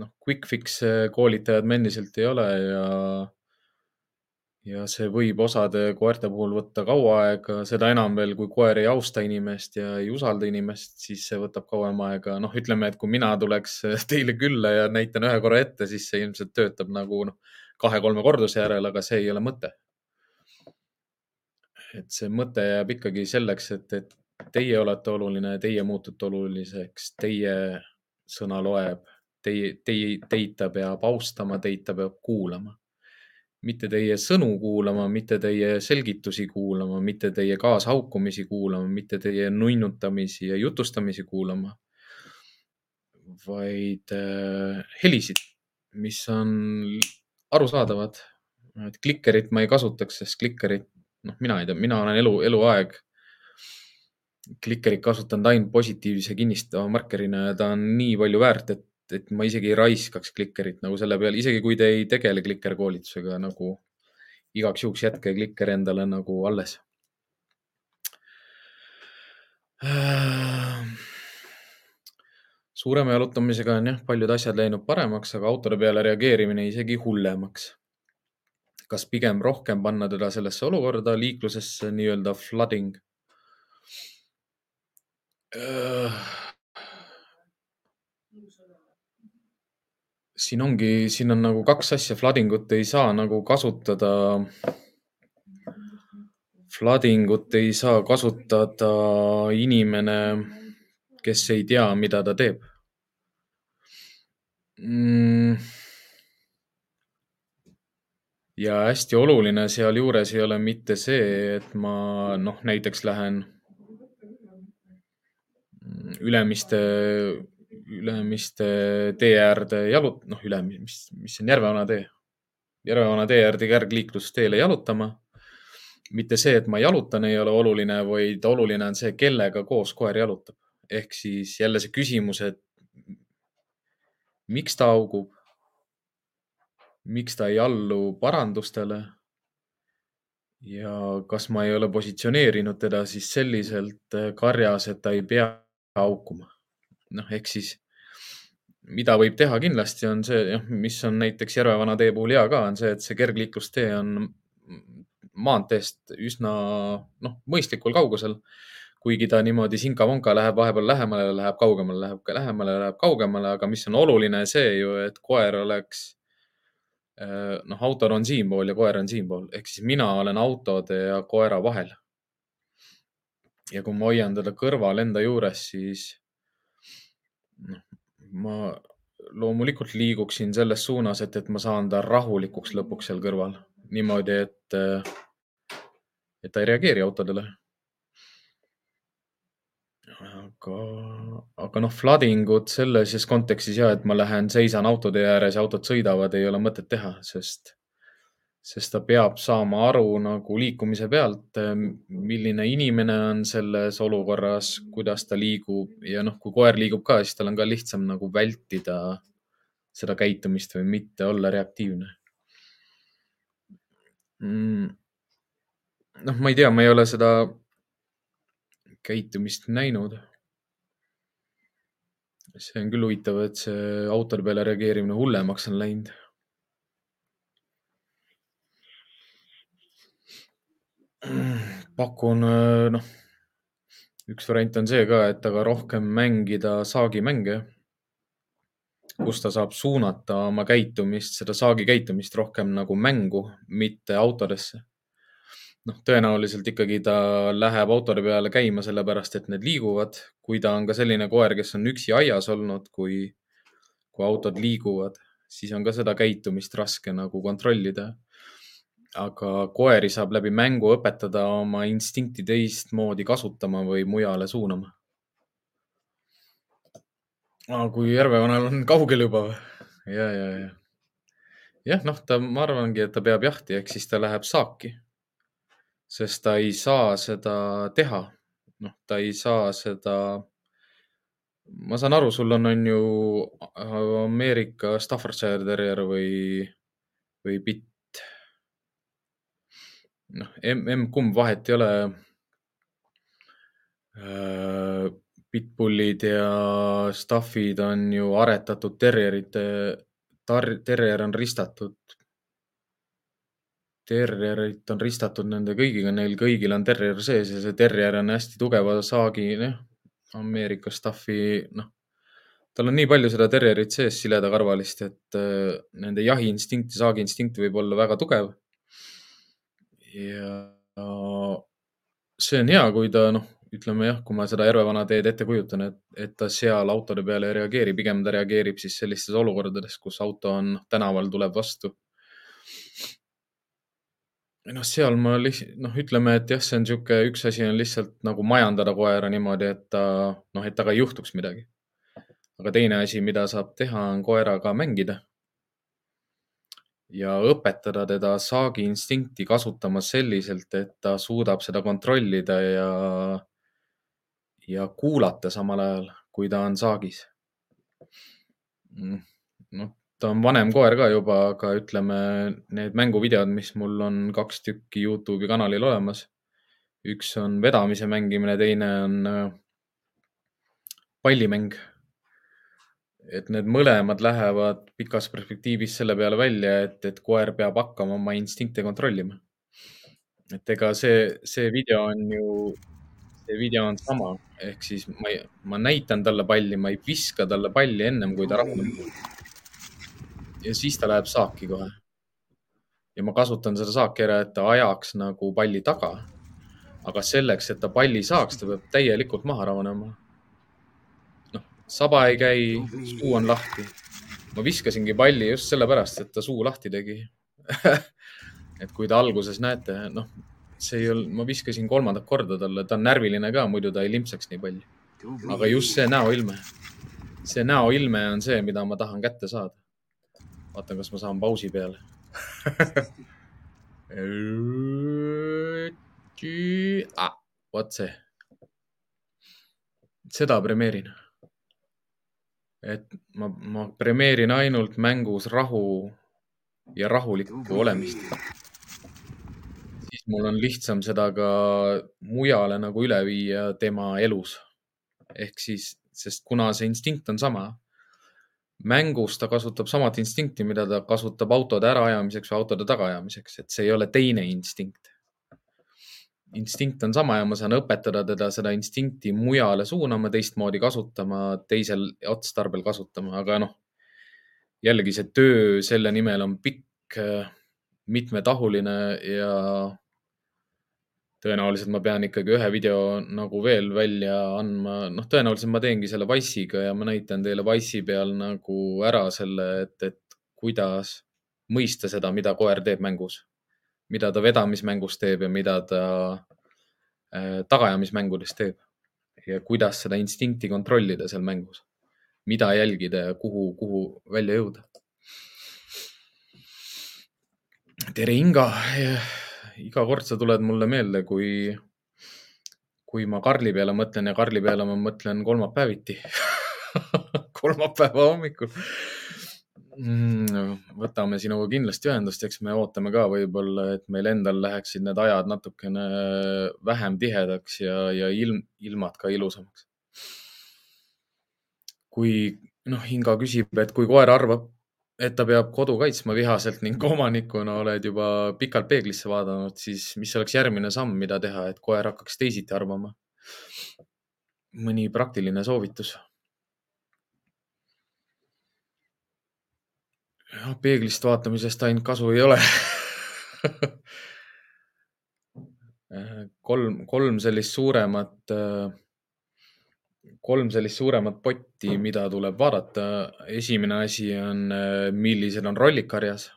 noh, quick fix koolitajad me endiselt ei ole ja ja see võib osade koerte puhul võtta kaua aega, seda enam veel, kui koer ei austa inimest ja ei usalda inimest, siis see võtab kauem aega. noh, ütleme, et kui mina tuleks teile külla ja näitan ühe korra ette, siis see ilmselt töötab nagu noh, kahe-kolme korduse järel, aga see ei ole mõte. et see mõte jääb ikkagi selleks, et, et teie olete oluline, teie muutute oluliseks, teie sõna loeb, teie, teie, teid ta peab austama, teid ta peab kuulama mitte teie sõnu kuulama, mitte teie selgitusi kuulama, mitte teie kaashaukumisi kuulama, mitte teie nunnutamisi ja jutustamisi kuulama, vaid äh, helisid, mis on arusaadavad. et klikkerit ma ei kasutaks, sest klikkerit, noh, mina ei tea, mina olen elu, eluaeg klikkerit kasutanud ainult positiivse kinnistava markerina ja ta on nii palju väärt, et et ma isegi ei raiskaks klikkerit nagu selle peale, isegi kui te ei tegele klikkerkoolitusega nagu igaks juhuks jätke klikker endale nagu alles. suurema jalutamisega on jah, paljud asjad läinud paremaks, aga autode peale reageerimine isegi hullemaks. kas pigem rohkem panna teda sellesse olukorda liiklusesse, nii-öelda flooding? Siin ongi, siin on nagu kaks asja, flooding ut ei saa nagu kasutada. Flooding ut ei saa kasutada inimene, kes ei tea, mida ta teeb mm.. ja hästi oluline sealjuures ei ole mitte see, et ma noh, näiteks lähen Ülemiste Ülemiste tee äärde jalut-, noh, üle, mis, mis on Järvevana tee. Järvevana tee äärde kergliiklusteele jalutama. mitte see, et ma jalutan, ei ole oluline, vaid oluline on see, kellega koos koer jalutab. ehk siis jälle see küsimus, et miks ta augub? miks ta ei allu parandustele? ja kas ma ei ole positsioneerinud teda siis selliselt karjas, et ta ei pea haukuma? noh, ehk siis mida võib teha kindlasti on see, jah, mis on näiteks Järvevana tee puhul hea ka, on see, et see kergliiklustee on maanteest üsna noh, mõistlikul kaugusel. kuigi ta niimoodi sinka-vonka läheb vahepeal lähemale, läheb kaugemale, läheb ka lähemale, läheb kaugemale, aga mis on oluline see ju, et koer oleks eh, noh, autod on siinpool ja koer on siinpool, ehk siis mina olen autode ja koera vahel. ja kui ma hoian teda kõrval enda juures, siis noh, ma loomulikult liiguksin selles suunas, et, et ma saan ta rahulikuks lõpuks seal kõrval niimoodi, et, et ta ei reageeri autodele. aga, aga noh, flooding ut selles kontekstis ja, et ma lähen, seisan autode ääres ja autod sõidavad, ei ole mõtet teha, sest sest ta peab saama aru nagu liikumise pealt, milline inimene on selles olukorras, kuidas ta liigub. Ja noh, kui koer liigub ka, siis tal on ka lihtsam nagu vältida seda käitumist või mitte olla reaktiivne. Mm.. noh, ma ei tea, ma ei ole seda käitumist näinud. see on küll huvitav, et see autode peale reageerimine hullemaks on läinud pakun, äh, noh, üks variant on see ka, et aga rohkem mängida saagimänge, kus ta saab suunata oma käitumist, seda saagi käitumist rohkem nagu mängu, mitte autodesse. noh, tõenäoliselt ikkagi ta läheb autode peale käima, sellepärast et need liiguvad. kui ta on ka selline koer, kes on üksi aias olnud, kui, kui autod liiguvad, siis on ka seda käitumist raske nagu kontrollida aga koeri saab läbi mängu õpetada oma instinkti teistmoodi kasutama või mujale suunama. kui Järvevanal on kaugel juba või? ja, ja, ja. jah, noh, ta, ma arvangi, et ta peab jahti, ehk siis ta läheb saaki. sest ta ei saa seda teha. noh, ta ei saa seda. ma saan aru, sul on, on ju Ameerika Staffordshire Terrier või, või Pitt noh, emb-kumb vahet ei ole. Äh, Pitbullid ja Staffid on ju aretatud terjerite, terrier on ristatud Terrierit on ristatud nende kõigiga, neil kõigil on terrier sees ja see terrier on hästi tugeva saagi, noh, Ameerika staffi, noh, tal on nii palju seda terrierit sees, siledakarvalist, et äh, nende jahiinstinkt ja saagiinstinkt võib olla väga tugev. Ja see on hea, kui ta noh, ütleme jah, kui ma seda Järvevana teed ette kujutan, et, et ta seal autode peale ei reageeri, pigem ta reageerib siis sellistes olukordades, kus auto on tänaval, tuleb vastu. noh, seal ma lihtsalt, noh, ütleme, et jah, see on niisugune, üks asi on lihtsalt nagu majandada koera niimoodi, et ta, noh, et temaga ei juhtuks midagi. aga teine asi, mida saab teha, on koeraga mängida ja õpetada teda saagiinstinkti kasutama selliselt, et ta suudab seda kontrollida ja ja kuulata samal ajal, kui ta on saagis. Mm, noh, ta on vanem koer ka juba, aga ütleme, need mänguvideod, mis mul on kaks tükki Youtube'i kanalil olemas. üks on vedamise mängimine, teine on äh, pallimäng. Et need mõlemad lähevad pikas perspektiivis selle peale välja, et, et koer peab hakkama oma instinkte kontrollima. et ega see, see video on ju see video on sama, ehk siis ma, ma näitan talle palli, ma ei viska talle palli ennem, kui ta rahuneb. ja siis ta läheb saaki kohe. ja ma kasutan seda saaki ära, et ta ajaks nagu palli taga. aga selleks, et ta palli saaks, ta peab täielikult maha rahunema. Saba ei käi, suu on lahti. ma viskasingi palli just sellepärast, et ta suu lahti tegi et kui te alguses näete, noh see ei olnud, ma viskasin kolmandat korda talle, ta on närviline ka, muidu ta ei limpsaks nii palju. aga just see näoilme, see näoilme on see, mida ma tahan kätte saada. vaatan, kas ma saan pausi peale ah, vot see. seda premeerin. Et ma, ma premeerin ainult mängus rahu ja rahulikku olemist siis mul on lihtsam seda ka mujale nagu üle viia tema elus. ehk siis, sest kuna see instinkt on sama, mängus ta kasutab samat instinkti, mida ta kasutab autode äraajamiseks või autode tagaajamiseks, et see ei ole teine instinkt. Instinkt on sama ja ma saan õpetada teda seda instinkti mujale suunama, teistmoodi kasutama, teisel otstarbel kasutama, aga noh, jällegi see töö selle nimel on pikk, mitmetahuline ja tõenäoliselt ma pean ikkagi ühe video nagu veel välja andma, noh, tõenäoliselt ma teengi selle Wise'iga ja ma näitan teile Wise'i peal nagu ära selle, et, et kuidas mõista seda, mida koer teeb mängus, mida ta vedamismängus teeb ja mida ta äh, tagaajamismängudes teeb ja kuidas seda instinkti kontrollida seal mängus, mida jälgida ja kuhu, kuhu välja jõuda. tere, Inga iga kord sa tuled mulle meelde, kui, kui ma Karli peale mõtlen ja Karli peale ma mõtlen kolmapäeviti kolmapäeva hommikul mm,. Võtame sinuga kindlasti ühendust, eks me ootame ka võib-olla, et meil endal läheksid need ajad natukene vähem tihedaks ja, ja ilm, ilmad ka ilusamaks. kui noh, Inga küsib, et kui koer arvab et ta peab kodu kaitsma vihaselt ning omanikuna oled juba pikalt peeglisse vaadanud, siis mis oleks järgmine samm, mida teha, et koer hakkaks teisiti arvama? mõni praktiline soovitus? Peeglist vaatamisest ainult kasu ei ole kolm, kolm sellist suuremat kolm sellist suuremat potti, mida tuleb vaadata. esimene asi on, millised on rollid karjas.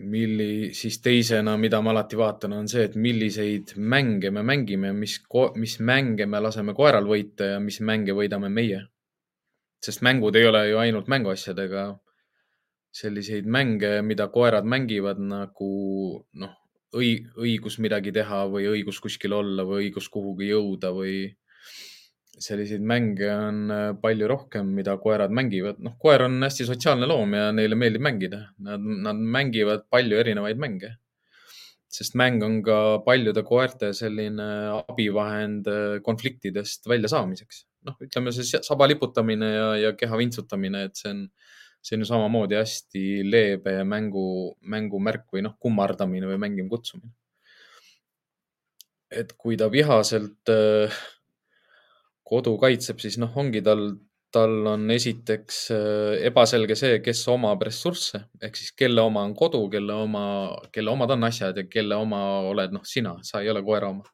milli, siis teisena, mida ma alati vaatan, on see, et milliseid mänge me mängime, mis, mis mänge me laseme koeral võita ja mis mänge võidame meie. Sest mängud ei ole ju ainult mänguasjadega. selliseid mänge, mida koerad mängivad nagu noh, õi-, õigus midagi teha või õigus kuskil olla või õigus kuhugi jõuda või selliseid mänge on äh, palju rohkem, mida koerad mängivad. noh, koer on hästi sotsiaalne loom ja neile meeldib mängida. Nad, nad mängivad palju erinevaid mänge. sest mäng on ka paljude koerte selline abivahend äh, konfliktidest väljasaamiseks. Noh, ütleme see saba liputamine ja, ja keha vintsutamine, et see on see on ju samamoodi hästi leebe mängu, mängumärk või noh, kummardamine või mängima kutsumine. et kui ta vihaselt äh, kodu kaitseb, siis noh, ongi tal, tal on esiteks äh, ebaselge see, kes omab ressursse ehk siis kelle oma on kodu, kelle oma, kelle omad on asjad ja kelle oma oled noh, sina, sa ei ole koera oma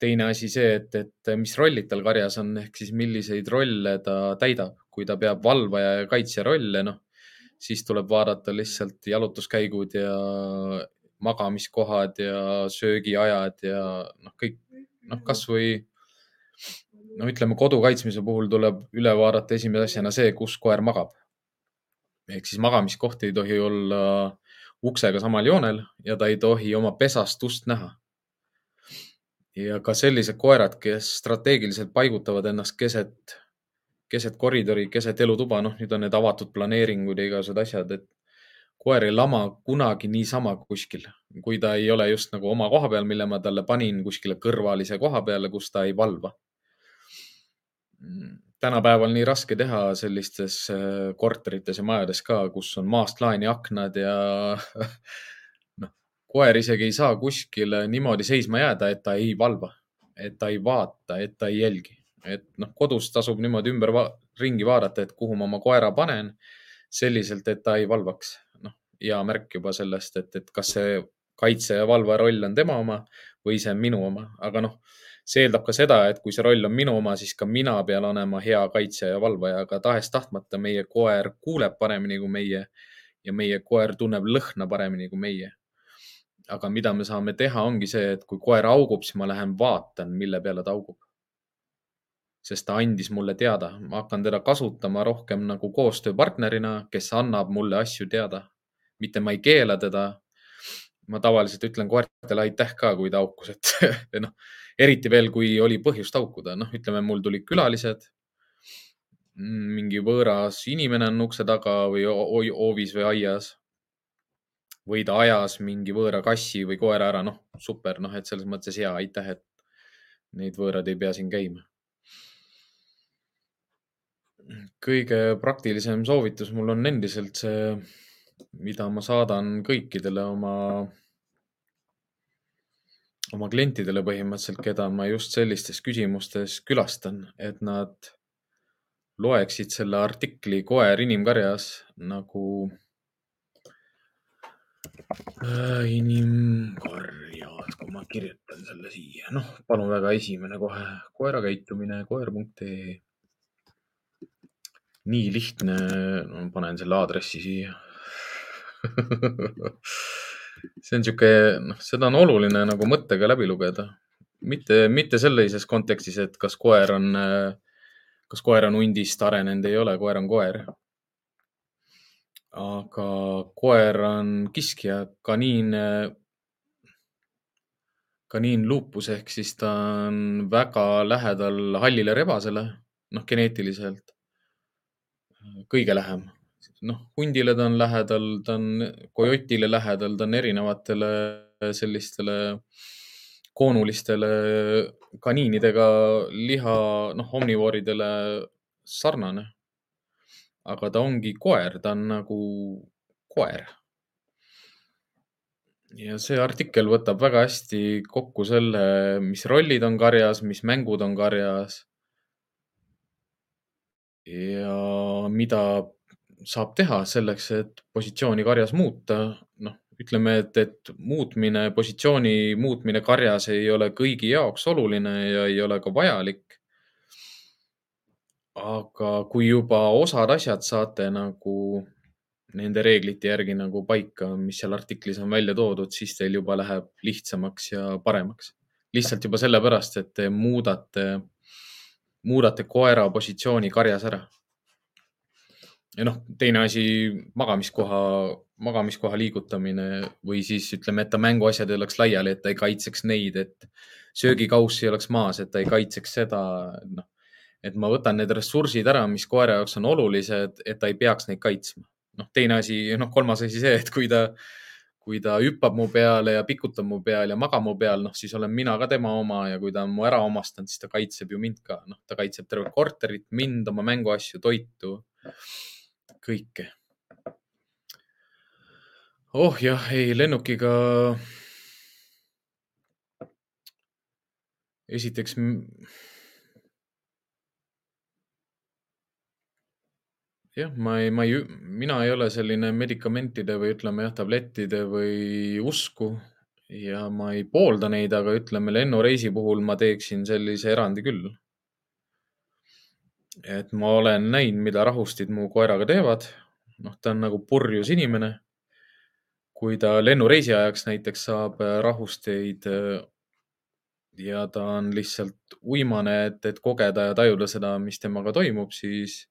teine asi see, et, et mis rollid tal karjas on, ehk siis milliseid rolle ta täidab. kui ta peab valvaja ja kaitsja rolle, noh, siis tuleb vaadata lihtsalt jalutuskäigud ja magamiskohad ja söögiajad ja noh, kõik noh, kasvõi no ütleme, kodu kaitsmise puhul tuleb üle vaadata esimese asjana see, kus koer magab. ehk siis magamiskoht ei tohi olla uksega samal joonel ja ta ei tohi oma pesast ust näha ja ka sellised koerad, kes strateegiliselt paigutavad ennast keset, keset koridori, keset elutuba, noh, nüüd on need avatud planeeringud ja igasugused asjad, et koer ei lama kunagi niisama kuskil, kui ta ei ole just nagu oma koha peal, mille ma talle panin kuskile kõrvalise koha peale, kus ta ei valva. tänapäeval nii raske teha sellistes äh, korterites ja majades ka, kus on maast laeni aknad ja koer isegi ei saa kuskile niimoodi seisma jääda, et ta ei valva, et ta ei vaata, et ta ei jälgi. et noh, kodus tasub niimoodi ümber va ringi vaadata, et kuhu ma oma koera panen selliselt, et ta ei valvaks. noh, hea märk juba sellest, et, et kas see kaitse ja valvaja roll on tema oma või see on minu oma, aga noh, see eeldab ka seda, et kui see roll on minu oma, siis ka mina pean olema hea kaitsja ja valvaja, aga tahes-tahtmata meie koer kuuleb paremini kui meie ja meie koer tunneb lõhna paremini kui meie aga mida me saame teha, ongi see, et kui koer augub, siis ma lähen vaatan, mille peale ta augub. sest ta andis mulle teada, ma hakkan teda kasutama rohkem nagu koostööpartnerina, kes annab mulle asju teada. mitte ma ei keela teda. ma tavaliselt ütlen koertele aitäh ka, kui ta aukus, et noh, eriti veel, kui oli põhjust haukuda, noh, ütleme, mul tulid külalised mingi võõras inimene on ukse taga või hoovis või aias või ta ajas mingi võõra kassi või koera ära, noh, super, noh, et selles mõttes hea, aitäh, et neid võõrad ei pea siin käima. kõige praktilisem soovitus mul on endiselt see, mida ma saadan kõikidele oma, oma klientidele põhimõtteliselt, keda ma just sellistes küsimustes külastan, et nad loeksid selle artikli Koer inimkarjas nagu inimkarjad, kui ma kirjutan selle siia, noh, palun väga, esimene kohe, koera käitumine, koer.ee. nii lihtne, no panen selle aadressi siia. See on sihuke, noh, seda on oluline nagu mõttega läbi lugeda, mitte, mitte sellises kontekstis, et kas koer on, kas koer on hundist arenenud, ei ole, koer on koer aga koer on kiskja, kaniin, kaniin lupus ehk siis ta on väga lähedal hallile rebasele, noh, geneetiliselt kõige lähem. noh, hundile ta on lähedal, ta on kojotile lähedal, ta on erinevatele sellistele koonulistele kaniinidega liha, noh, omnivooridele sarnane aga ta ongi koer, ta on nagu koer. ja see artikkel võtab väga hästi kokku selle, mis rollid on karjas, mis mängud on karjas. ja mida saab teha selleks, et positsiooni karjas muuta. noh, ütleme, et, et muutmine, positsiooni muutmine karjas ei ole kõigi jaoks oluline ja ei ole ka vajalik aga kui juba osad asjad saate nagu nende reeglite järgi nagu paika, mis seal artiklis on välja toodud, siis teil juba läheb lihtsamaks ja paremaks. lihtsalt juba sellepärast, et te muudate, muudate koera positsiooni karjas ära. ja noh, teine asi, magamiskoha, magamiskoha liigutamine või siis ütleme, et ta mänguasjad ei oleks laiali, et ta ei kaitseks neid, et söögikauss ei oleks maas, et ta ei kaitseks seda, noh et ma võtan need ressursid ära, mis koera jaoks on olulised, et ta ei peaks neid kaitsma. noh, teine asi, noh, kolmas asi see, et kui ta, kui ta hüppab mu peale ja pikutab mu peal ja magab mu peal, noh, siis olen mina ka tema oma ja kui ta on mu ära omastanud, siis ta kaitseb ju mind ka, noh, ta kaitseb tervet korterit, mind, oma mänguasju, toitu. kõike. oh jah, ei lennukiga. esiteks jah, ma ei, ma ei, mina ei ole selline medikamentide või ütleme jah, tablettide või usku ja ma ei poolda neid, aga ütleme lennureisi puhul ma teeksin sellise erandi küll. et ma olen näinud, mida rahustid mu koeraga teevad. noh, ta on nagu purjus inimene. kui ta lennureisi ajaks näiteks saab rahusteid ja ta on lihtsalt uimane, et, et kogeda ja tajuda seda, mis temaga toimub, siis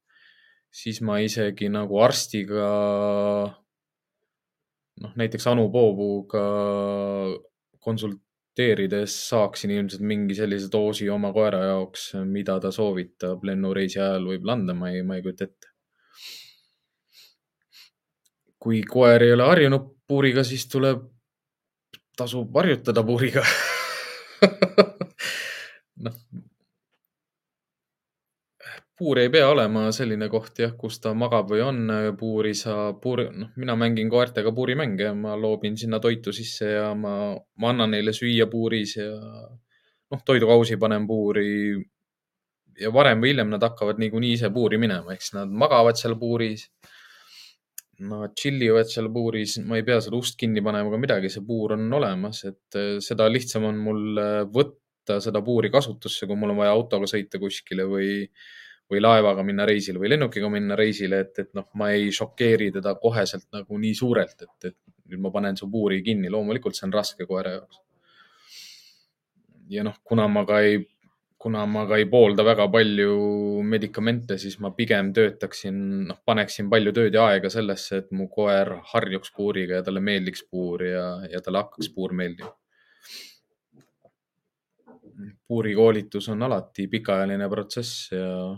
siis ma isegi nagu arstiga, noh näiteks Anu Poobuga konsulteerides saaksin ilmselt mingi sellise doosi oma koera jaoks, mida ta soovitab lennureisi ajal võib-olla anda, ma ei, ma ei kujuta ette. kui koer ei ole harjunud puuriga, siis tuleb, tasub harjutada puuriga noh puur ei pea olema selline koht jah, kus ta magab või on. puuri saab, puur, noh, mina mängin koertega puurimänge, ma loobin sinna toitu sisse ja ma, ma annan neile süüa puuris ja noh, toidukausi panen puuri. ja varem või hiljem nad hakkavad niikuinii ise puuri minema, eks nad magavad seal puuris. Nad chill ivad seal puuris, ma ei pea seda ust kinni panema ega midagi, see puur on olemas, et eh, seda lihtsam on mul võtta seda puuri kasutusse, kui mul on vaja autoga sõita kuskile või või laevaga minna reisile või lennukiga minna reisile, et, et noh, ma ei šokeeri teda koheselt nagu nii suurelt, et, et nüüd ma panen su puuri kinni. loomulikult see on raske koera jaoks. ja noh, kuna ma ka ei, kuna ma ka ei poolda väga palju medikamente, siis ma pigem töötaksin, noh, paneksin palju tööd ja aega sellesse, et mu koer harjuks puuriga ja talle meeldiks puur ja, ja talle hakkaks puur meeldima puurikoolitus on alati pikaajaline protsess ja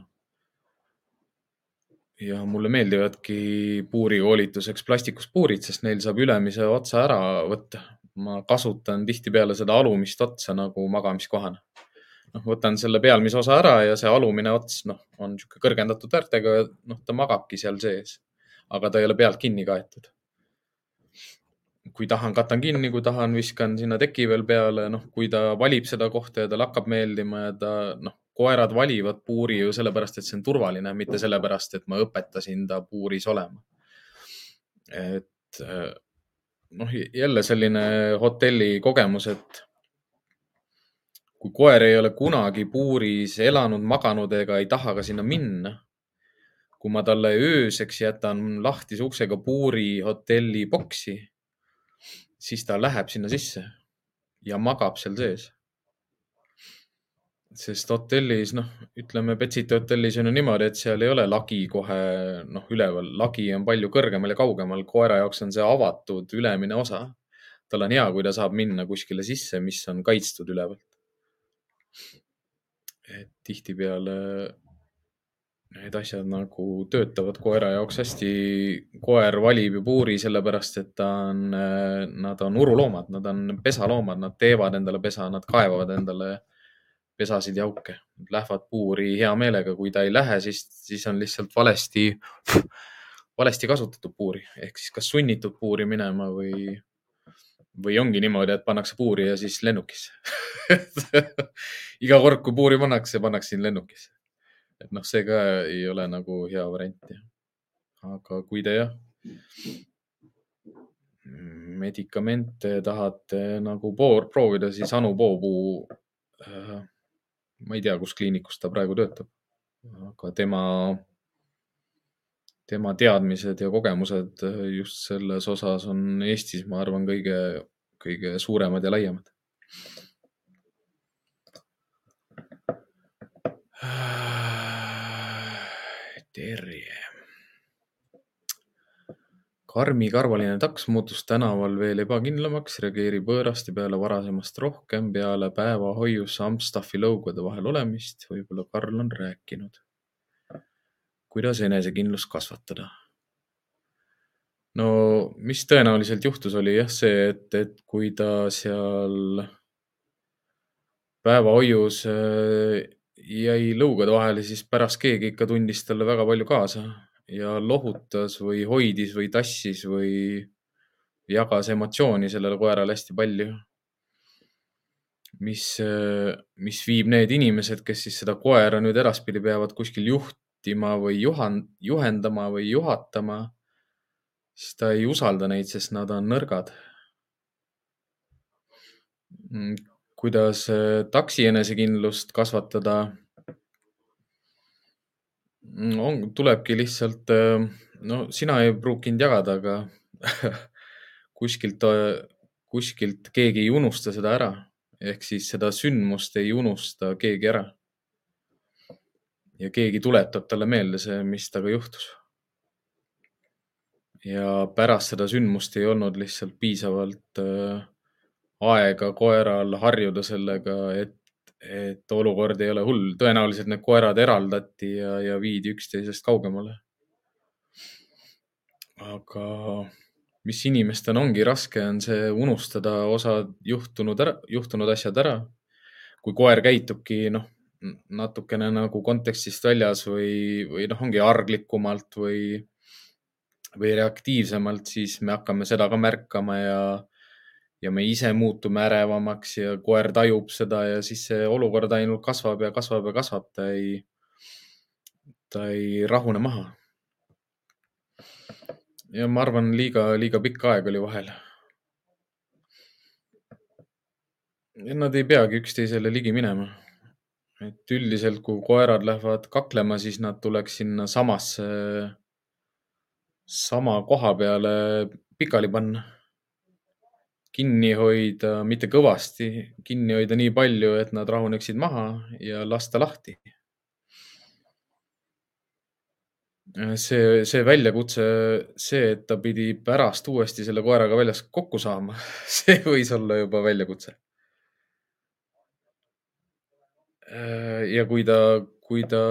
ja mulle meeldivadki puurikoolituseks plastikust puurid, sest neil saab ülemise otsa ära võtta. ma kasutan tihtipeale seda alumist otsa nagu magamiskohana. noh, võtan selle pealmise osa ära ja see alumine ots, noh, on niisugune kõrgendatud äärtega, noh, ta magabki seal sees. aga ta ei ole pealt kinni kaetud. kui tahan, katan kinni, kui tahan, viskan sinna teki veel peale, noh, kui ta valib seda kohta ja talle hakkab meeldima ja ta, noh, koerad valivad puuri ju sellepärast, et see on turvaline, mitte sellepärast, et ma õpetasin ta puuris olema. et noh, jälle selline hotelli kogemus, et kui koer ei ole kunagi puuris elanud, maganud ega ei taha ka sinna minna, kui ma talle ööseks jätan lahtise uksega puuri hotelli boksi, siis ta läheb sinna sisse ja magab seal sees sest hotellis, noh, ütleme Betsiti hotellis on ju niimoodi, et seal ei ole lagi kohe noh, üleval, lagi on palju kõrgemal ja kaugemal. koera jaoks on see avatud ülemine osa. tal on hea, kui ta saab minna kuskile sisse, mis on kaitstud ülevalt. et tihtipeale need asjad nagu töötavad koera jaoks hästi. koer valib ju puuri sellepärast, et ta on, nad on uruloomad, nad on pesaloomad, nad teevad endale pesa, nad kaevavad endale pesasid ja auke. Lähevad puuri hea meelega, kui ta ei lähe, siis, siis on lihtsalt valesti, valesti kasutatud puuri ehk siis kas sunnitud puuri minema või, või ongi niimoodi, et pannakse puuri ja siis lennukisse iga kord, kui puuri pannakse, pannakse siin lennukisse. et noh, see ka ei ole nagu hea variant. aga kui te jah, medikamente tahate nagu poor, proovida, siis Anu Poopuu äh, ma ei tea, kus kliinikus ta praegu töötab, aga tema, tema teadmised ja kogemused just selles osas on Eestis, ma arvan, kõige, kõige suuremad ja laiemad. Karmikarvaline taks muutus tänaval veel ebakindlamaks, reageerib võõraste peale varasemast rohkem peale päevahoius Amstaffi lõugade vahel olemist. võib-olla Karl on rääkinud. kuidas enesekindlust kasvatada? no mis tõenäoliselt juhtus, oli jah see, et, et kui ta seal päevahoius äh, jäi lõugade vahele, siis pärast keegi ikka tundis talle väga palju kaasa ja lohutas või hoidis või tassis või jagas emotsiooni sellele koerale hästi palju. mis, mis viib need inimesed, kes siis seda koera nüüd edaspidi peavad kuskil juhtima või juhan-, juhendama või juhatama, siis ta ei usalda neid, sest nad on nõrgad. kuidas taksi enesekindlust kasvatada Mm, on, tulebki lihtsalt, äh, no sina ei pruukinud jagada, aga kuskilt, äh, kuskilt keegi ei unusta seda ära. ehk siis seda sündmust ei unusta keegi ära. ja keegi tuletab talle meelde see, mis temaga juhtus. ja pärast seda sündmust ei olnud lihtsalt piisavalt äh, aega koeral harjuda sellega, et et olukord ei ole hull, tõenäoliselt need koerad eraldati ja, ja viidi üksteisest kaugemale. aga mis inimestel ongi raske, on see unustada osad juhtunud ära, juhtunud asjad ära. kui koer käitubki, noh, natukene nagu kontekstist väljas või, või noh, ongi arglikumalt või, või reaktiivsemalt, siis me hakkame seda ka märkama ja ja me ise muutume ärevamaks ja koer tajub seda ja siis see olukord ainult kasvab ja kasvab ja kasvab, ta ei, ta ei rahune maha. ja ma arvan, liiga, liiga pikk aeg oli vahel. Nad ei peagi üksteisele ligi minema. et üldiselt, kui koerad lähevad kaklema, siis nad tuleks sinna samasse, sama koha peale pikali panna kinni hoida, mitte kõvasti, kinni hoida nii palju, et nad rahuneksid maha ja lasta lahti. see, see väljakutse, see, et ta pidi pärast uuesti selle koeraga väljas kokku saama, see võis olla juba väljakutse. ja kui ta, kui ta,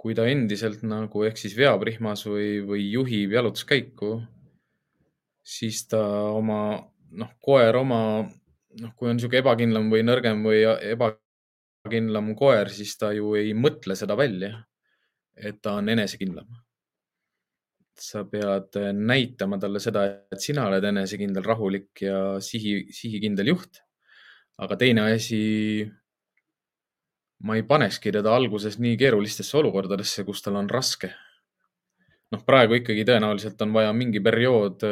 kui ta endiselt nagu ehk siis veab rihmas või, või juhib jalutuskäiku siis ta oma, noh, koer oma, noh, kui on niisugune ebakindlam või nõrgem või ebakindlam koer, siis ta ju ei mõtle seda välja, et ta on enesekindlam. sa pead näitama talle seda, et sina oled enesekindel, rahulik ja sihi, sihikindel juht. aga teine asi, ma ei panekski teda alguses nii keerulistesse olukordadesse, kus tal on raske. noh, praegu ikkagi tõenäoliselt on vaja mingi periood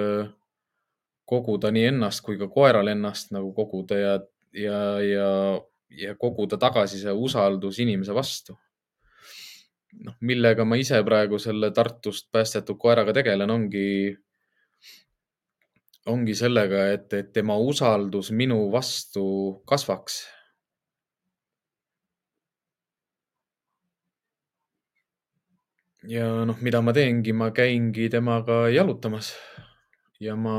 koguda nii ennast kui ka koeral ennast nagu koguda ja, ja, ja, ja koguda tagasi see usaldus inimese vastu. noh, millega ma ise praegu selle Tartust päästetud koeraga tegelen, ongi, ongi sellega, et, et tema usaldus minu vastu kasvaks ja noh, mida ma teengi, ma käingi temaga jalutamas ja ma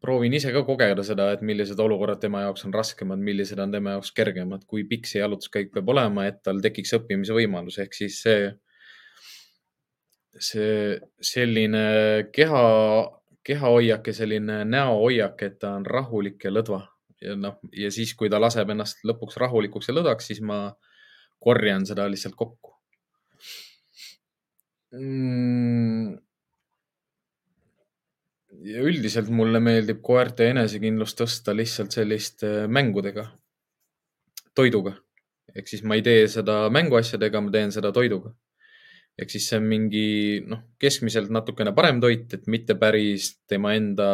proovin ise ka kogeda seda, et millised olukorrad tema jaoks on raskemad, millised on tema jaoks kergemad, kui pikk see jalutuskäik peab olema, et tal tekiks õppimise võimalus, ehk siis see, see selline keha, kehahoiak ja selline näohoiak, et ta on rahulik ja lõdva. Ja noh, ja siis, kui ta laseb ennast lõpuks rahulikuks ja lõdvaks, siis ma korjan seda lihtsalt kokku. Mm ja üldiselt mulle meeldib koerte enesekindlust tõsta lihtsalt selliste mängudega, toiduga. ehk siis ma ei tee seda mänguasjadega, ma teen seda toiduga. ehk siis see on mingi noh, keskmiselt natukene parem toit, et mitte päris tema enda,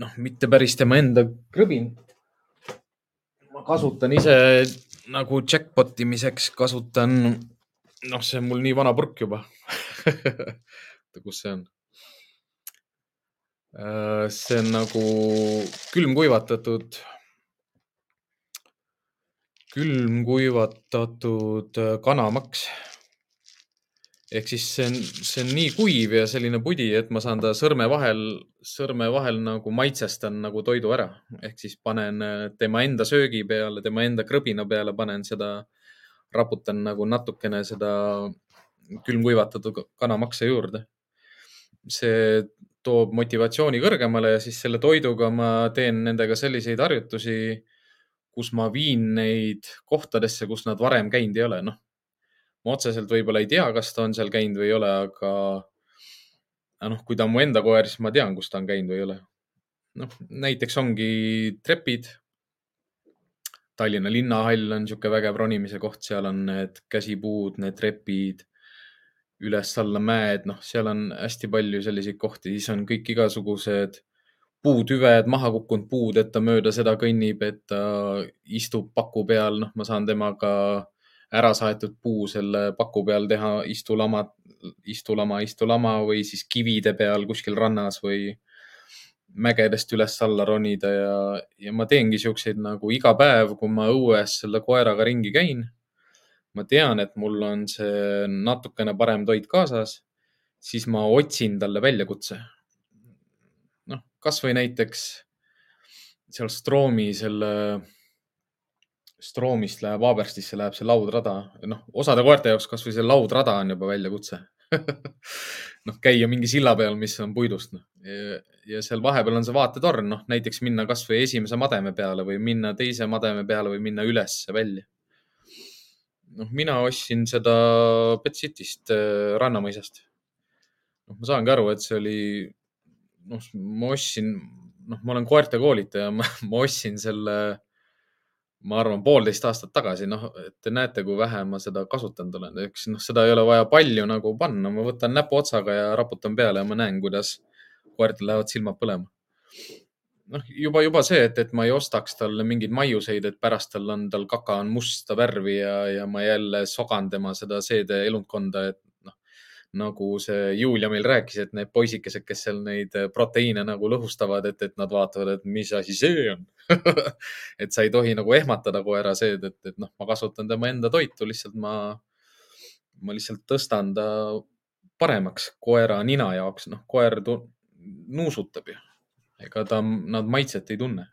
noh, mitte päris tema enda krõbin. ma kasutan ise nagu jackpot imiseks kasutan, noh, see on mul nii vana purk juba kus see on? Äh, see on nagu külmkuivatatud, külmkuivatatud äh, kanamaks. ehk siis see on, see on nii kuiv ja selline pudi, et ma saan ta sõrme vahel, sõrme vahel nagu maitsestan nagu toidu ära. ehk siis panen äh, tema enda söögi peale, tema enda krõbina peale panen seda, raputan nagu natukene seda külmkuivatatud kanamakse juurde. see toob motivatsiooni kõrgemale ja siis selle toiduga ma teen nendega selliseid harjutusi, kus ma viin neid kohtadesse, kus nad varem käinud ei ole, noh. ma otseselt võib-olla ei tea, kas ta on seal käinud või ei ole, aga noh, kui ta on mu enda koer, siis ma tean, kus ta on käinud või ei ole. noh, näiteks ongi trepid. Tallinna linnahall on niisugune vägev ronimise koht, seal on need käsipuud, need trepid, üles-alla mäed, noh, seal on hästi palju selliseid kohti, siis on kõik igasugused puutüved, maha kukkunud puud, et ta mööda seda kõnnib, et ta istub paku peal, noh, ma saan temaga ära saetud puu selle paku peal teha istulama, istulama, istulama või siis kivide peal kuskil rannas või mägedest üles-alla ronida ja, ja ma teengi siukseid nagu iga päev, kui ma õues selle koeraga ringi käin. Ma tean, et mul on see natukene parem toit kaasas, siis ma otsin talle väljakutse kasvõi näiteks seal Stroomi selle, Stroomist läheb Haaberstisse läheb see laudrada, noh, osade koerte jaoks kasvõi see laudrada on juba väljakutse noh, käia mingi silla peal, mis on puidust, noh. ja seal vahepeal on see vaatetorn, noh, näiteks minna kasvõi esimese mademe peale või minna teise mademe peale või minna ülesse välja. Noh, mina ostsin seda Betcitist, äh, Rannamõisast. noh, ma saangi aru, et see oli noh, ma ostsin, noh, ma olen koerte koolitaja, ma ostsin selle, ma arvan, poolteist aastat tagasi, noh, te näete, kui vähe ma seda kasutanud olen, eks noh, seda ei ole vaja palju nagu panna, ma võtan näpuotsaga ja raputan peale ja ma näen, kuidas koertel lähevad silmad põlema. Noh, juba, juba see, et, et ma ei ostaks talle mingeid maiuseid, et pärast tal on, tal kaka on musta värvi ja, ja ma jälle sogan tema seda seede elundkonda, et nagu see Julia meil rääkis, et need poisikesed, kes seal neid äh, proteiine nagu lõhustavad, et, et nad vaatavad, et mis asi see on et sa ei tohi nagu ehmatada koera seed, et, et noh, ma kasutan tema enda toitu, lihtsalt ma, ma lihtsalt tõstan ta paremaks koera nina jaoks, noh, koer nuusutab ju. Ega ta, nad maitset ei tunne.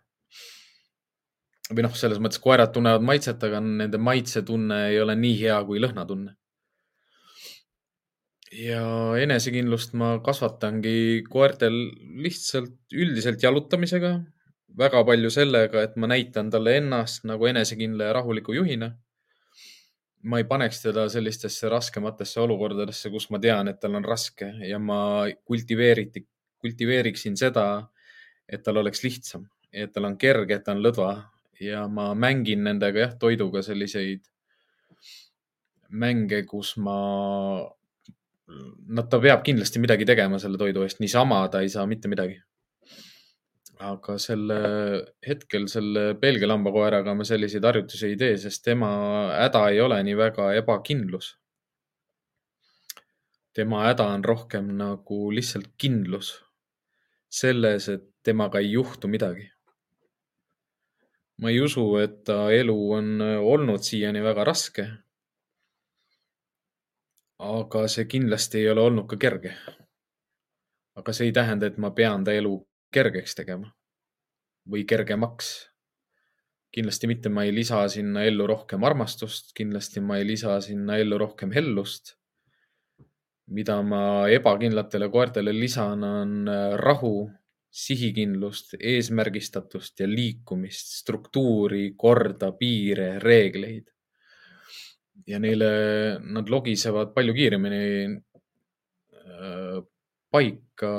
või noh, selles mõttes koerad tunnevad maitset, aga nende maitsetunne ei ole nii hea kui lõhnatunne ja enesekindlust ma kasvatangi koertel lihtsalt üldiselt jalutamisega, väga palju sellega, et ma näitan talle ennast nagu enesekindla ja rahuliku juhina. ma ei paneks teda sellistesse raskematesse olukordadesse, kus ma tean, et tal on raske ja ma kultiveeriti, kultiveeriksin seda, et tal oleks lihtsam, et tal on kerge, et ta on lõdva ja ma mängin nendega jah, toiduga selliseid mänge, kus ma no ta peab kindlasti midagi tegema selle toidu eest, niisama ta ei saa mitte midagi. aga selle hetkel selle Belgia lambakoeraga me selliseid harjutusi ei tee, sest tema häda ei ole nii väga ebakindlus. tema häda on rohkem nagu lihtsalt kindlus selles, et temaga ei juhtu midagi. ma ei usu, et ta elu on olnud siiani väga raske aga see kindlasti ei ole olnud ka kerge. aga see ei tähenda, et ma pean ta elu kergeks tegema või kergemaks. kindlasti mitte, ma ei lisa sinna ellu rohkem armastust, kindlasti ma ei lisa sinna ellu rohkem hellust. Mida ma ebakindlatele koertele lisan, on äh, rahu, sihikindlust, eesmärgistatust ja liikumist, struktuuri, korda, piire, reegleid ja neile, nad logisevad palju kiiremini äh, paika,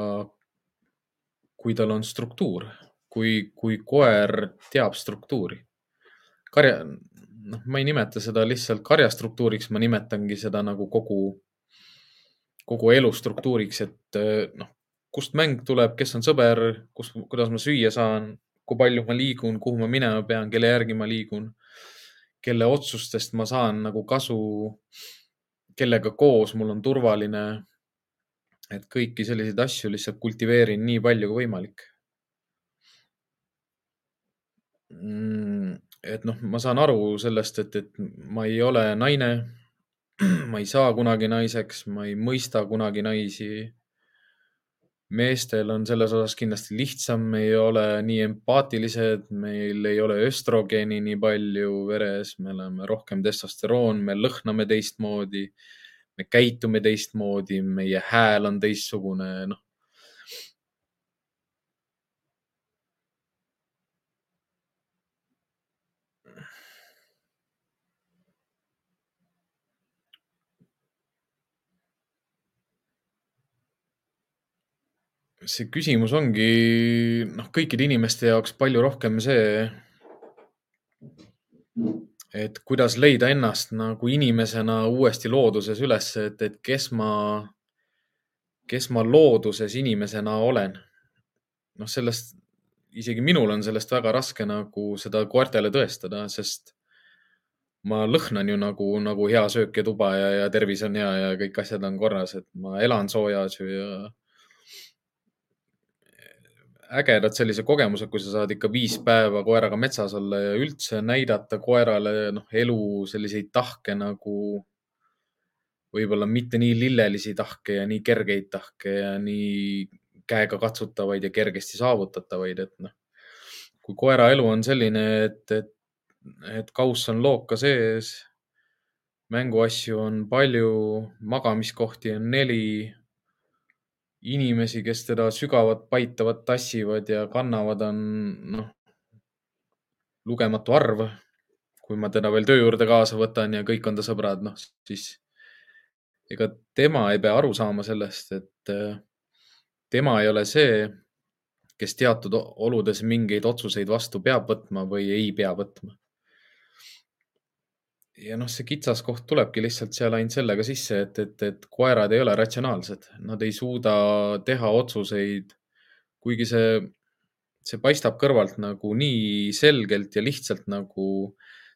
kui tal on struktuur, kui, kui koer teab struktuuri. karja, noh, ma ei nimeta seda lihtsalt karjastruktuuriks, ma nimetangi seda nagu kogu, kogu elu struktuuriks, et äh, noh, kust mäng tuleb, kes on sõber, kus, kuidas ma süüa saan, kui palju ma liigun, kuhu ma minema pean, kelle järgi ma liigun kelle otsustest ma saan nagu kasu, kellega koos mul on turvaline. et kõiki selliseid asju lihtsalt kultiveerin nii palju kui võimalik. Mm, et noh, ma saan aru sellest, et, et ma ei ole naine. ma ei saa kunagi naiseks, ma ei mõista kunagi naisi meestel on selles osas kindlasti lihtsam, me ei ole nii empaatilised, meil ei ole östrogeeni nii palju veres, me oleme rohkem testosteroon, me lõhname teistmoodi, me käitume teistmoodi, meie hääl on teistsugune, noh. See küsimus ongi noh, kõikide inimeste jaoks palju rohkem see, et kuidas leida ennast nagu inimesena uuesti looduses üles, et, et kes ma, kes ma looduses inimesena olen. noh, sellest, isegi minul on sellest väga raske nagu seda koertele tõestada, sest ma lõhnan ju nagu, nagu hea söök ja tuba ja, ja tervis on hea ja kõik asjad on korras, et ma elan soojas ju ja ägedad sellise kogemuse, kui sa saad ikka viis päeva koeraga metsas olla ja üldse näidata koerale noh, elu selliseid tahke nagu võib-olla mitte nii lillelisi tahke ja nii kergeid tahke ja nii käega katsutavaid ja kergesti saavutatavaid, et noh, kui koera elu on selline, et, et, et kauss on looka sees, mänguasju on palju, magamiskohti on neli inimesi, kes teda sügavalt paitavad, tassivad ja kannavad, on noh, lugematu arv. kui ma teda veel töö juurde kaasa võtan ja kõik on ta sõbrad, noh siis ega tema ei pea aru saama sellest, et äh, tema ei ole see, kes teatud oludes mingeid otsuseid vastu peab võtma või ei pea võtma ja noh, see kitsaskoht tulebki lihtsalt seal ainult sellega sisse, et, et, et koerad ei ole ratsionaalsed, nad ei suuda teha otsuseid, kuigi see, see paistab kõrvalt nagu nii selgelt ja lihtsalt nagu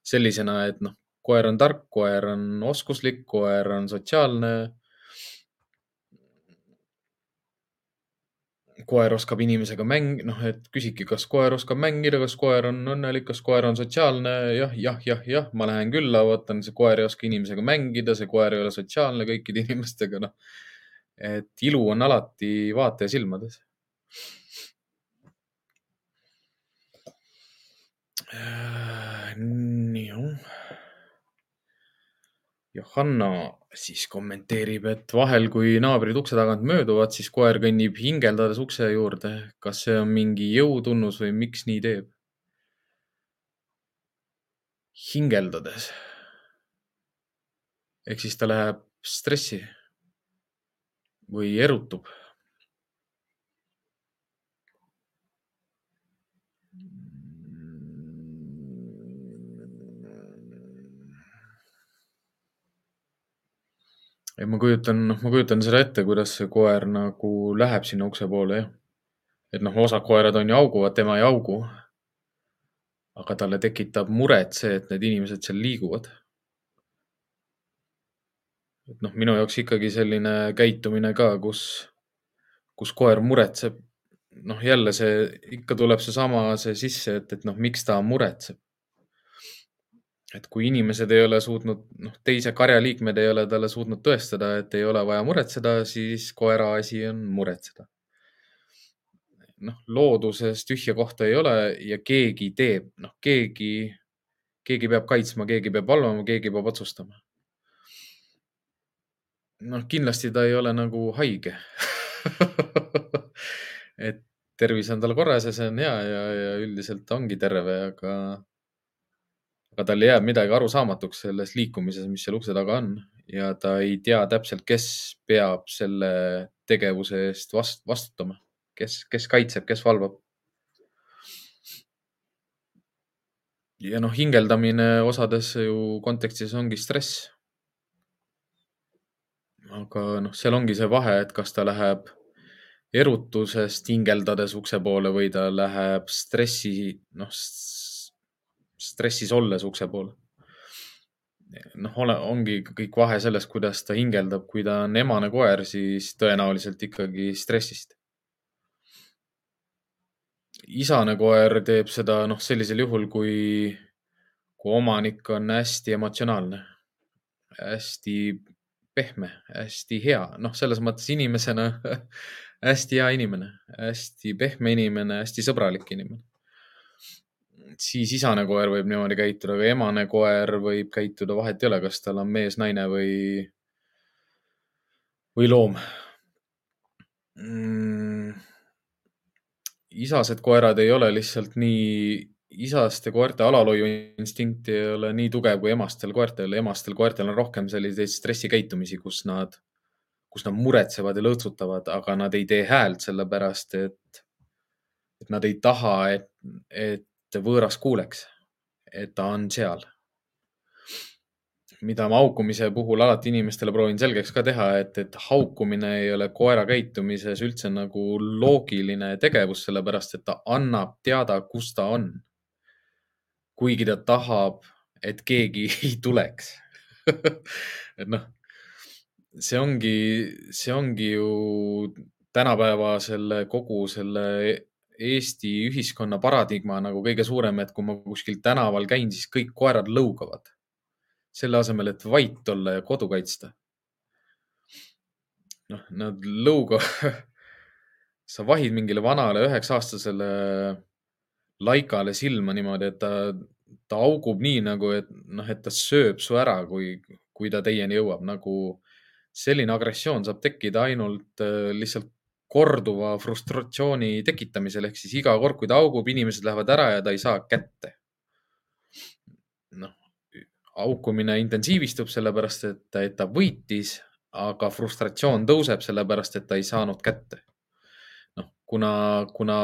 sellisena, et noh, koer on tark, koer on oskuslik, koer on sotsiaalne koer oskab inimesega mäng-, noh, et küsibki, kas koer oskab mängida, kas koer on õnnelik, kas koer on sotsiaalne. jah, jah, jah, jah, ma lähen külla, vaatan, see koer ei oska inimesega mängida, see koer ei ole sotsiaalne kõikide inimestega, noh. et ilu on alati vaataja silmades. Äh, nii Johanna siis kommenteerib, et vahel, kui naabrid ukse tagant mööduvad, siis koer kõnnib hingeldades ukse juurde. kas see on mingi jõutunnus või miks nii teeb? hingeldades. ehk siis ta läheb stressi või erutub ja ma kujutan, noh, ma kujutan seda ette, kuidas see koer nagu läheb sinna ukse poole, jah. et noh, osad koerad on ju hauguvad, tema ei haugu. aga talle tekitab muret see, et need inimesed seal liiguvad. et noh, minu jaoks ikkagi selline käitumine ka, kus, kus koer muretseb. noh, jälle see, ikka tuleb seesama, see sisse, et, et noh, miks ta muretseb et kui inimesed ei ole suutnud, noh, teise karjaliikmed ei ole talle suutnud tõestada, et ei ole vaja muretseda, siis koera asi on muretseda. noh, looduses tühja kohta ei ole ja keegi teeb, noh, keegi, keegi peab kaitsma, keegi peab valvama, keegi peab otsustama. noh, kindlasti ta ei ole nagu haige et tervis on tal korras ja see on hea ja, ja üldiselt ongi terve, aga aga tal jääb midagi arusaamatuks selles liikumises, mis seal ukse taga on ja ta ei tea täpselt, kes peab selle tegevuse eest vast, vastutama, kes, kes kaitseb, kes valvab. ja noh, hingeldamine osades ju kontekstis ongi stress. aga noh, seal ongi see vahe, et kas ta läheb erutusest hingeldades ukse poole või ta läheb stressi, noh stressis olles ukse poole. noh, ole, ongi kõik vahe selles, kuidas ta hingeldab, kui ta on emane koer, siis tõenäoliselt ikkagi stressist. isane koer teeb seda noh, sellisel juhul, kui, kui omanik on hästi emotsionaalne, hästi pehme, hästi hea, noh, selles mõttes inimesena hästi hea inimene, hästi pehme inimene, hästi sõbralik inimene siis isane koer võib niimoodi käituda, aga emane koer võib käituda, vahet ei ole, kas tal on mees, naine või, või loom mm.. isased koerad ei ole lihtsalt nii, isaste koerte alalhoiuinstinkt ei ole nii tugev kui emastel koertel. emastel koertel on rohkem selliseid stressikäitumisi, kus nad, kus nad muretsevad ja lõõtsutavad, aga nad ei tee häält sellepärast, et, et nad ei taha, et, et võõras kuuleks, et ta on seal mida ma haukumise puhul alati inimestele proovin selgeks ka teha, et, et haukumine ei ole koera käitumises üldse nagu loogiline tegevus, sellepärast et ta annab teada, kus ta on. kuigi ta tahab, et keegi ei tuleks et noh, see ongi, see ongi ju tänapäeva selle kogu selle Eesti ühiskonna paradigma nagu kõige suurem, et kui ma kuskil tänaval käin, siis kõik koerad lõugavad selle asemel, et vait olla ja kodu kaitsta. noh, nad lõuga sa vahid mingile vanale üheksa-aastasele laikale silma niimoodi, et ta, ta augub nii nagu, et noh, et ta sööb su ära, kui, kui ta teieni jõuab, nagu selline agressioon saab tekkida ainult äh, lihtsalt korduva frustratsiooni tekitamisel ehk siis iga kord, kui ta augub, inimesed lähevad ära ja ta ei saa kätte haukumine intensiivistub sellepärast, et, et ta võitis, aga frustratsioon tõuseb sellepärast, et ta ei saanud kätte. noh, kuna, kuna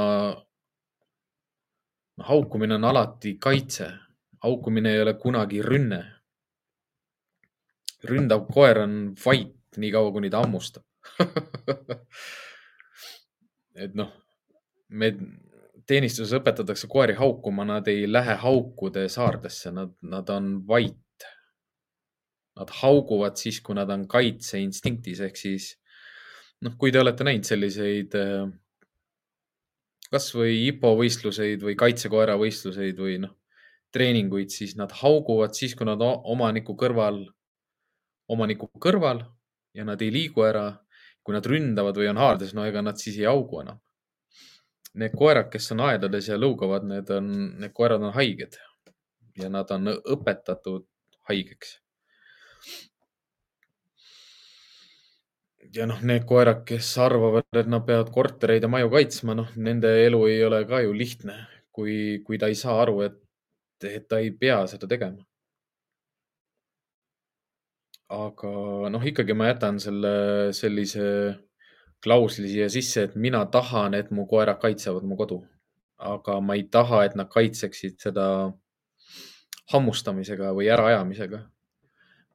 no, haukumine on alati kaitse, haukumine ei ole kunagi rünne. ründav koer on vait niikaua, kuni ta hammustab et noh, me teenistuses õpetatakse koeri haukuma, nad ei lähe haukude saardesse, nad, nad on vait. Nad hauguvad siis, kui nad on kaitseinstinktis ehk siis noh, kui te olete näinud selliseid äh, kasvõi IPO võistluseid või kaitsekoera võistluseid või noh, treeninguid, siis nad hauguvad siis, kui nad omaniku kõrval, omaniku kõrval ja nad ei liigu ära. Kui nad ründavad või on haardes, no ega nad siis ei haugu enam need koerad, kes on aedades ja lõugavad, need on, need koerad on haiged ja nad on õpetatud haigeks. ja noh, need koerad, kes arvavad, et nad peavad kortereid ja maju kaitsma, noh, nende elu ei ole ka ju lihtne, kui, kui ta ei saa aru, et, et ta ei pea seda tegema. Aga noh, ikkagi ma jätan selle sellise klausli siia sisse, et mina tahan, et mu koerad kaitsevad mu kodu. aga ma ei taha, et nad kaitseksid seda hammustamisega või äraajamisega.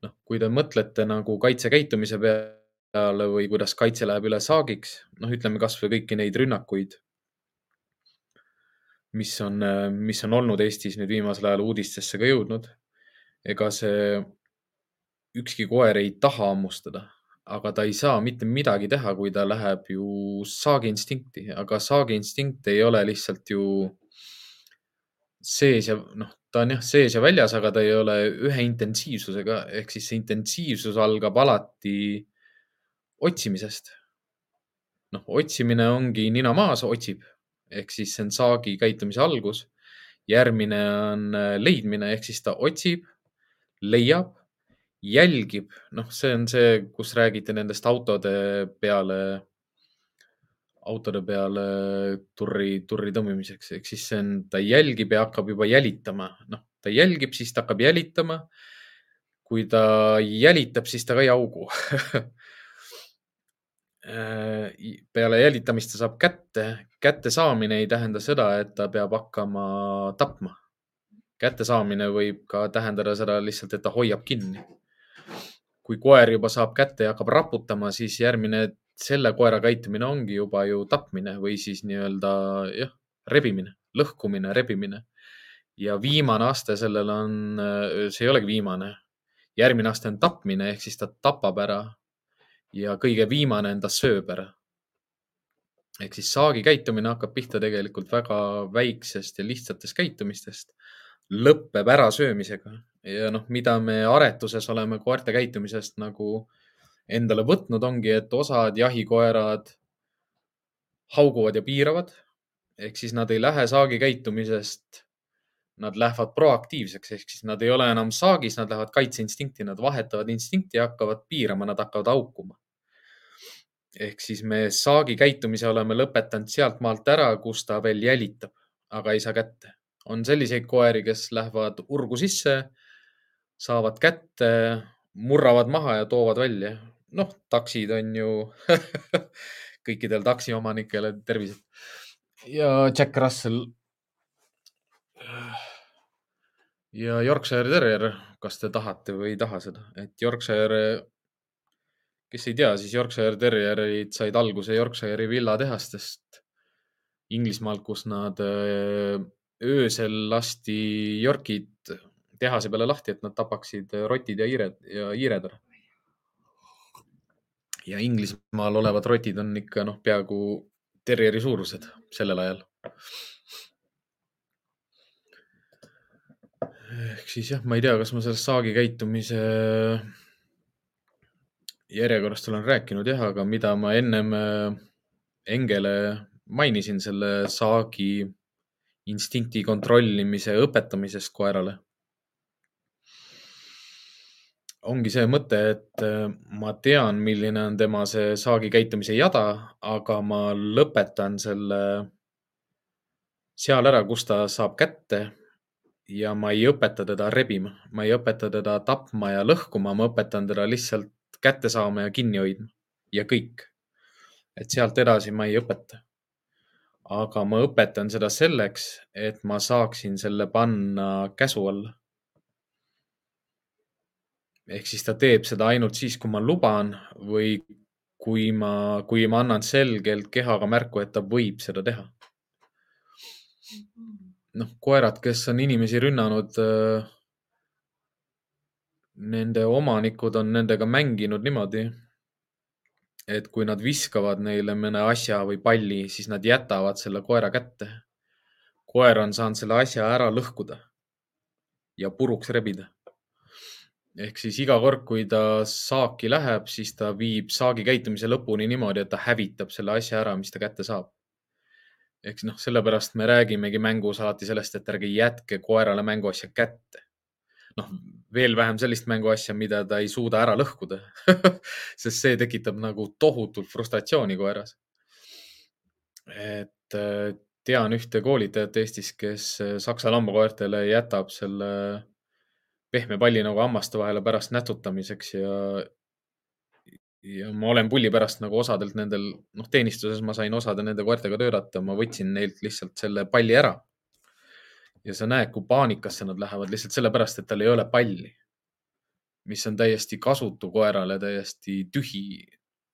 noh, kui te mõtlete nagu kaitsekäitumise peale või kuidas kaitse läheb üle saagiks, noh, ütleme kasvõi kõiki neid rünnakuid, mis on, mis on olnud Eestis nüüd viimasel ajal uudistesse ka jõudnud. ega see ükski koer ei taha hammustada aga ta ei saa mitte midagi teha, kui ta läheb ju saagiinstinkti, aga saagiinstinkt ei ole lihtsalt ju sees ja noh, ta on jah sees ja väljas, aga ta ei ole ühe intensiivsusega ehk siis see intensiivsus algab alati otsimisest. noh, otsimine ongi nina maas, otsib ehk siis see on saagi käitumise algus. järgmine on leidmine ehk siis ta otsib, leiab jälgib, noh, see on see, kus räägiti nendest autode peale, autode peale turri, turri tõmbimiseks, ehk siis see on, ta jälgib ja hakkab juba jälitama, noh, ta jälgib, siis ta hakkab jälitama. kui ta jälitab, siis ta ka ei augu. Peale jälitamist ta saab kätte, kättesaamine ei tähenda seda, et ta peab hakkama tapma. kättesaamine võib ka tähendada seda lihtsalt, et ta hoiab kinni kui koer juba saab kätte ja hakkab raputama, siis järgmine selle koera käitumine ongi juba ju tapmine või siis nii-öelda jah, rebimine, lõhkumine, rebimine. ja viimane aste sellel on, see ei olegi viimane. järgmine aste on tapmine ehk siis ta tapab ära. ja kõige viimane on ta sööb ära. ehk siis saagi käitumine hakkab pihta tegelikult väga väiksest ja lihtsatest käitumistest lõpeb ärasöömisega ja noh, mida me aretuses oleme koerte käitumisest nagu endale võtnud, ongi, et osad jahikoerad hauguvad ja piiravad ehk siis nad ei lähe saagi käitumisest. Nad lähevad proaktiivseks ehk siis nad ei ole enam saagis, nad lähevad kaitseinstinkti, nad vahetavad instinkti ja hakkavad piirama, nad hakkavad haukuma. ehk siis me saagi käitumise oleme lõpetanud sealt maalt ära, kus ta veel jälitab, aga ei saa kätte on selliseid koeri, kes lähevad urgu sisse, saavad kätte, murravad maha ja toovad välja. noh, taksid on ju kõikidel taksiomanikel tervised. ja Jack Russell. ja Yorkshire Terrier, kas te tahate või ei taha seda, et Yorkshire, kes ei tea, siis Yorkshire Terrierid said alguse Yorkshire'i villatehastest Inglismaalt, kus nad öösel lasti Yorkid tehase peale lahti, et nad tapaksid rotid ja hiired ja hiired ära. ja Inglismaal olevad rotid on ikka noh, peaaegu terjeri suurused sellel ajal. ehk siis jah, ma ei tea, kas ma sellest saagi käitumise järjekorrast olen rääkinud jah, aga mida ma ennem äh, Engele mainisin selle saagi instinkti kontrollimise õpetamisest koerale. Ongi see mõte, et äh, ma tean, milline on tema see saagi käitumise jada, aga ma lõpetan selle seal ära, kus ta saab kätte. ja ma ei õpeta teda rebima, ma ei õpeta teda tapma ja lõhkuma, ma õpetan teda lihtsalt kätte saama ja kinni hoidma ja kõik. et sealt edasi ma ei õpeta aga ma õpetan seda selleks, et ma saaksin selle panna käsu alla. Ehk siis ta teeb seda ainult siis, kui ma luban või kui ma, kui ma annan selgelt kehaga märku, et ta võib seda teha. noh, koerad, kes on inimesi rünnanud, äh, nende omanikud on nendega mänginud niimoodi et kui nad viskavad neile mõne asja või palli, siis nad jätavad selle koera kätte. koer on saanud selle asja ära lõhkuda ja puruks rebida. Ehk siis iga kord, kui ta saaki läheb, siis ta viib saagi käitumise lõpuni niimoodi, et ta hävitab selle asja ära, mis ta kätte saab. ehk noh, sellepärast me räägimegi mängus alati sellest, et ärge jätke koerale mänguasja kätte noh, veel vähem sellist mänguasja, mida ta ei suuda ära lõhkuda sest see tekitab nagu tohutult frustratsiooni koeras. et äh, tean ühte koolitajat Eestis, kes äh, saksa lambakoertele jätab selle pehme palli nagu hammaste vahele pärast nätutamiseks ja, ja ma olen pulli pärast nagu osadelt nendel, noh, teenistuses ma sain osade nende koertega töötada, ma võtsin neilt lihtsalt selle palli ära ja sa näed, kui paanikasse nad lähevad lihtsalt sellepärast, et tal ei ole palli. mis on täiesti kasutu koerale, täiesti tühi.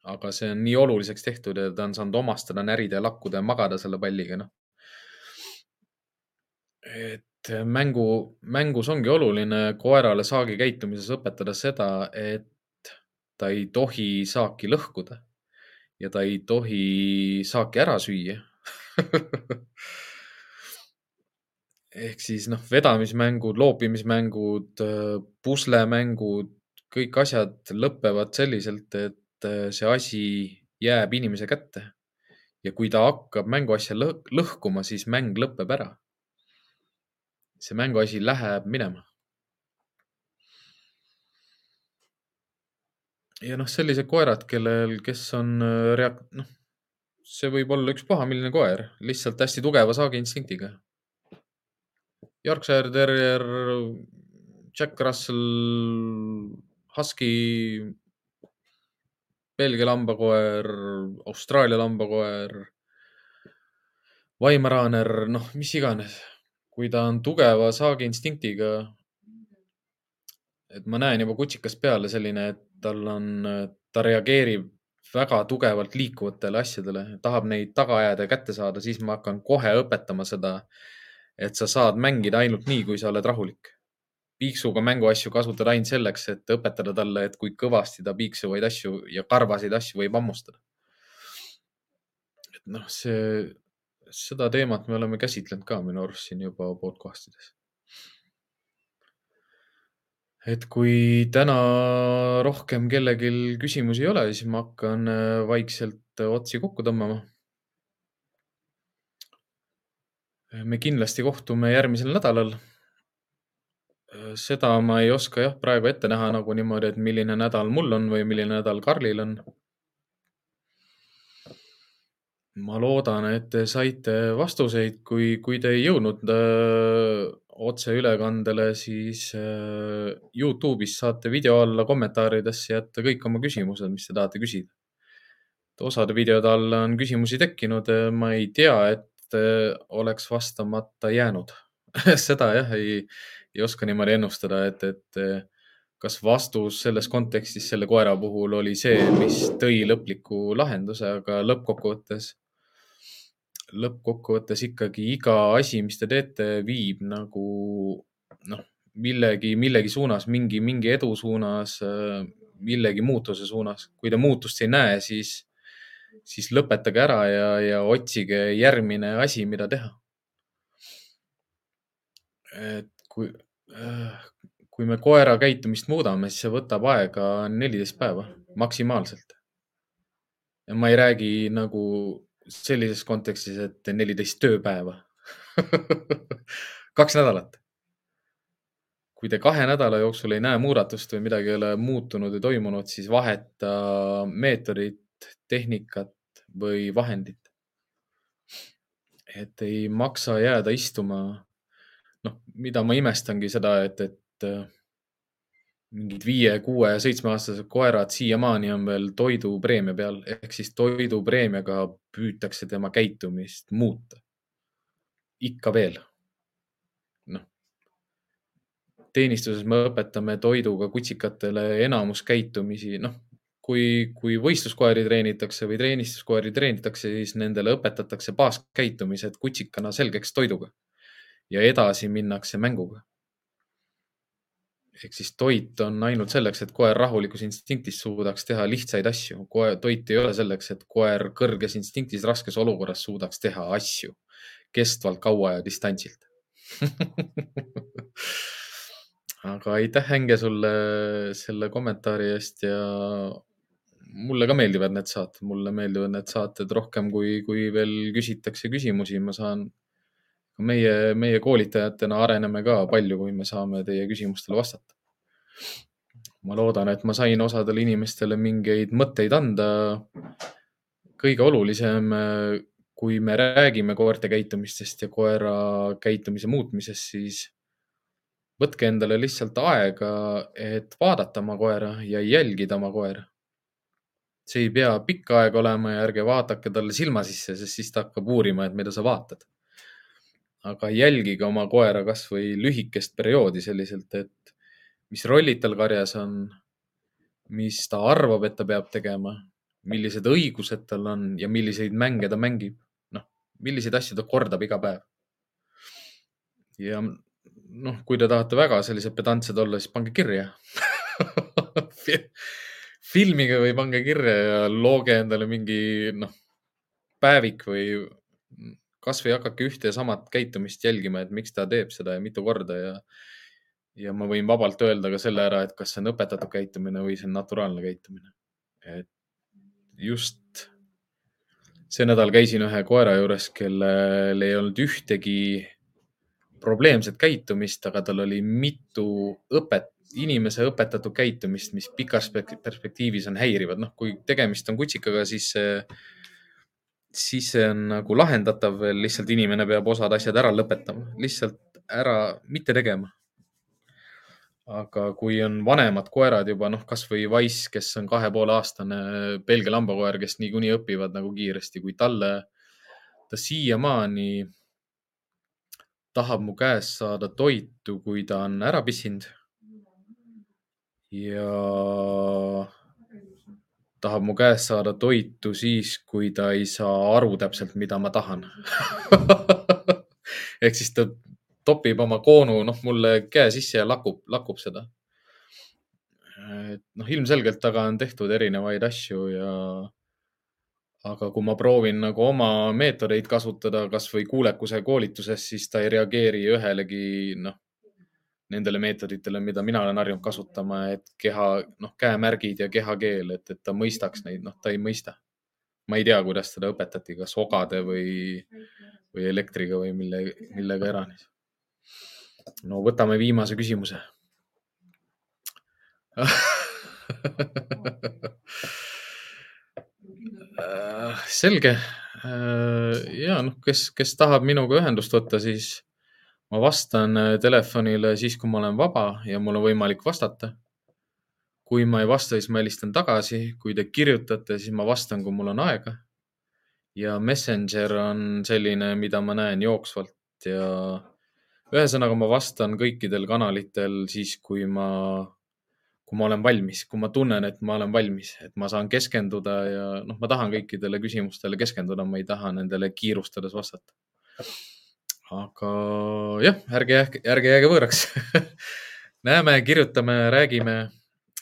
aga see on nii oluliseks tehtud ja ta on saanud omastada, närida ja lakkuda ja magada selle palliga, noh. et mängu, mängus ongi oluline koerale saagi käitumises õpetada seda, et ta ei tohi saaki lõhkuda ja ta ei tohi saaki ära süüa ehk siis noh, vedamismängud, loopimismängud, puslemängud, kõik asjad lõpevad selliselt, et see asi jääb inimese kätte. ja kui ta hakkab mänguasja lõhkuma, siis mäng lõpeb ära. See mänguasi läheb minema. ja noh, sellised koerad, kellel, kes on äh, reak-, noh, see võib olla üks pahamilline koer, lihtsalt hästi tugeva saagiinstinktiga Yorkshire Terrier, Jack Russell, Husky, Belgia lambakoer, Austraalia lambakoer, Weimaraner, noh, mis iganes. Kui ta on tugeva saagiinstinktiga, et ma näen juba kutsikast peale selline, et tal on, ta reageerib väga tugevalt liikuvatele asjadele, tahab neid taga ajada ja kätte saada, siis ma hakkan kohe õpetama seda et sa saad mängida ainult nii, kui sa oled rahulik. piiksuga mänguasju kasutad ainult selleks, et õpetada talle, et kui kõvasti ta piiksuvaid asju ja karvaseid asju võib hammustada. et noh, see, seda teemat me oleme käsitlenud ka minu arust siin juba podcastides. et kui täna rohkem kellelgi küsimusi ei ole, siis ma hakkan äh, vaikselt otsi kokku tõmbama me kindlasti kohtume järgmisel nädalal. seda ma ei oska jah, praegu ette näha nagu niimoodi, et milline nädal mul on või milline nädal Karlil on. Ma loodan, et te saite vastuseid, kui, kui te ei jõudnud öö, otseülekandele, siis äh, Youtube'is saate video alla kommentaaridesse jätta kõik oma küsimused, mis te tahate küsida. osade videode alla on küsimusi tekkinud, ma ei tea, et äh, oleks vastamata jäänud seda jah, ei, ei oska niimoodi ennustada, et, et äh, kas vastus selles kontekstis selle koera puhul oli see, mis tõi lõpliku lahenduse, aga lõppkokkuvõttes lõppkokkuvõttes ikkagi iga asi, mis te teete, viib nagu noh, millegi, millegi suunas, mingi, mingi edu suunas, millegi muutuse suunas. kui te muutust ei näe, siis, siis lõpetage ära ja, ja otsige järgmine asi, mida teha. et kui, kui me koera käitumist muudame, siis see võtab aega neliteist päeva maksimaalselt. ja ma ei räägi nagu sellises kontekstis, et neliteist tööpäeva kaks nädalat. kui te kahe nädala jooksul ei näe muudatust või midagi ei ole muutunud või toimunud, siis vaheta meetodit, tehnikat või vahendit. et ei maksa jääda istuma. noh, mida ma imestangi seda, et, et mingid viie, kuue, seitsmeaastased koerad siiamaani on veel toidupreemia peal ehk siis toidupreemiaga püütakse tema käitumist muuta. ikka veel. noh, teenistuses me õpetame toiduga kutsikatele enamus käitumisi, noh, kui, kui võistluskoeri treenitakse või treenistuskoeri treenitakse, siis nendele õpetatakse baaskäitumised kutsikana selgeks toiduga ja edasi minnakse mänguga ehk siis toit on ainult selleks, et koer rahulikus instinktis suudaks teha lihtsaid asju. koer, toit ei ole selleks, et koer kõrges instinktis raskes olukorras suudaks teha asju kestvalt, kaua ja distantsilt. Aga aitäh, Hänge, sulle selle kommentaari eest ja mulle ka meeldivad need saated, mulle meeldivad need saated rohkem, kui, kui veel küsitakse küsimusi, ma saan meie, meie koolitajatena areneme ka palju, kui me saame teie küsimustele vastata. ma loodan, et ma sain osadele inimestele mingeid mõtteid anda. kõige olulisem, kui me räägime koerte käitumistest ja koera käitumise muutmisest, siis võtke endale lihtsalt aega, et vaadata oma koera ja jälgida oma koera. see ei pea pikka aega olema ja ärge vaadake talle silma sisse, sest siis ta hakkab uurima, et mida sa vaatad aga jälgige oma koera kasvõi lühikest perioodi selliselt, et mis rollid tal karjas on, mis ta arvab, et ta peab tegema, millised õigused tal on ja milliseid mänge ta mängib. noh, milliseid asju ta kordab iga päev. ja noh, kui te tahate väga sellised pedantsed olla, siis pange kirja filmige või pange kirja ja looge endale mingi noh, päevik või kasvõi hakake ühte ja samat käitumist jälgima, et miks ta teeb seda ja mitu korda ja, ja ma võin vabalt öelda ka selle ära, et kas see on õpetatud käitumine või see on naturaalne käitumine. et just see nädal käisin ühe koera juures, kellel ei olnud ühtegi probleemset käitumist, aga tal oli mitu õpet, inimese õpetatud käitumist, mis pikas perspektiivis on häirivad. noh, kui tegemist on kutsikaga, siis see siis see on nagu lahendatav veel, lihtsalt inimene peab osad asjad ära lõpetama, lihtsalt ära mitte tegema. aga kui on vanemad koerad juba noh, kasvõi Wise, kes on kahe poole aastane Belgia lambakoer, kes niikuinii õpivad nagu kiiresti, kui talle, ta siiamaani tahab mu käest saada toitu, kui ta on ära pissinud. ja tahab mu käest saada toitu siis, kui ta ei saa aru täpselt, mida ma tahan ehk siis ta topib oma koonu, noh, mulle käe sisse ja lakub, lakub seda. et noh, ilmselgelt taga on tehtud erinevaid asju ja, aga kui ma proovin nagu oma meetodeid kasutada kasvõi kuulekuse koolituses, siis ta ei reageeri ühelegi, noh, nendele meetoditele, mida mina olen harjunud kasutama, et keha, noh, käemärgid ja kehakeel, et, et ta mõistaks neid, noh, ta ei mõista. ma ei tea, kuidas teda õpetati, kas ogade või, või elektriga või mille, millega eranis. no võtame viimase küsimuse selge. ja noh, kes, kes tahab minuga ühendust võtta, siis ma vastan äh, telefonile siis, kui ma olen vaba ja mul on võimalik vastata. kui ma ei vasta, siis ma helistan tagasi. kui te kirjutate, siis ma vastan, kui mul on aega. ja Messenger on selline, mida ma näen jooksvalt ja ühesõnaga, ma vastan kõikidel kanalitel siis, kui ma, kui ma olen valmis, kui ma tunnen, et ma olen valmis, et ma saan keskenduda ja noh, ma tahan kõikidele küsimustele keskenduda, ma ei taha nendele kiirustades vastata aga jah, ärge ärge jääge võõraks näeme, kirjutame, räägime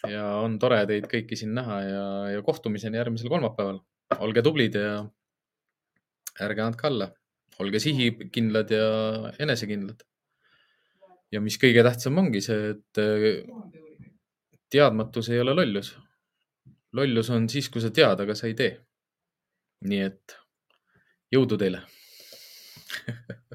ja on tore teid kõiki siin näha ja, ja kohtumiseni järgmisel kolmapäeval. olge tublid ja ärge andke alla, olge sihikindlad ja enesekindlad. ja mis kõige tähtsam ongi see, et teadmatus ei ole lollus. lollus on siis, kui sa tead, aga sa ei tee. nii et jõudu teile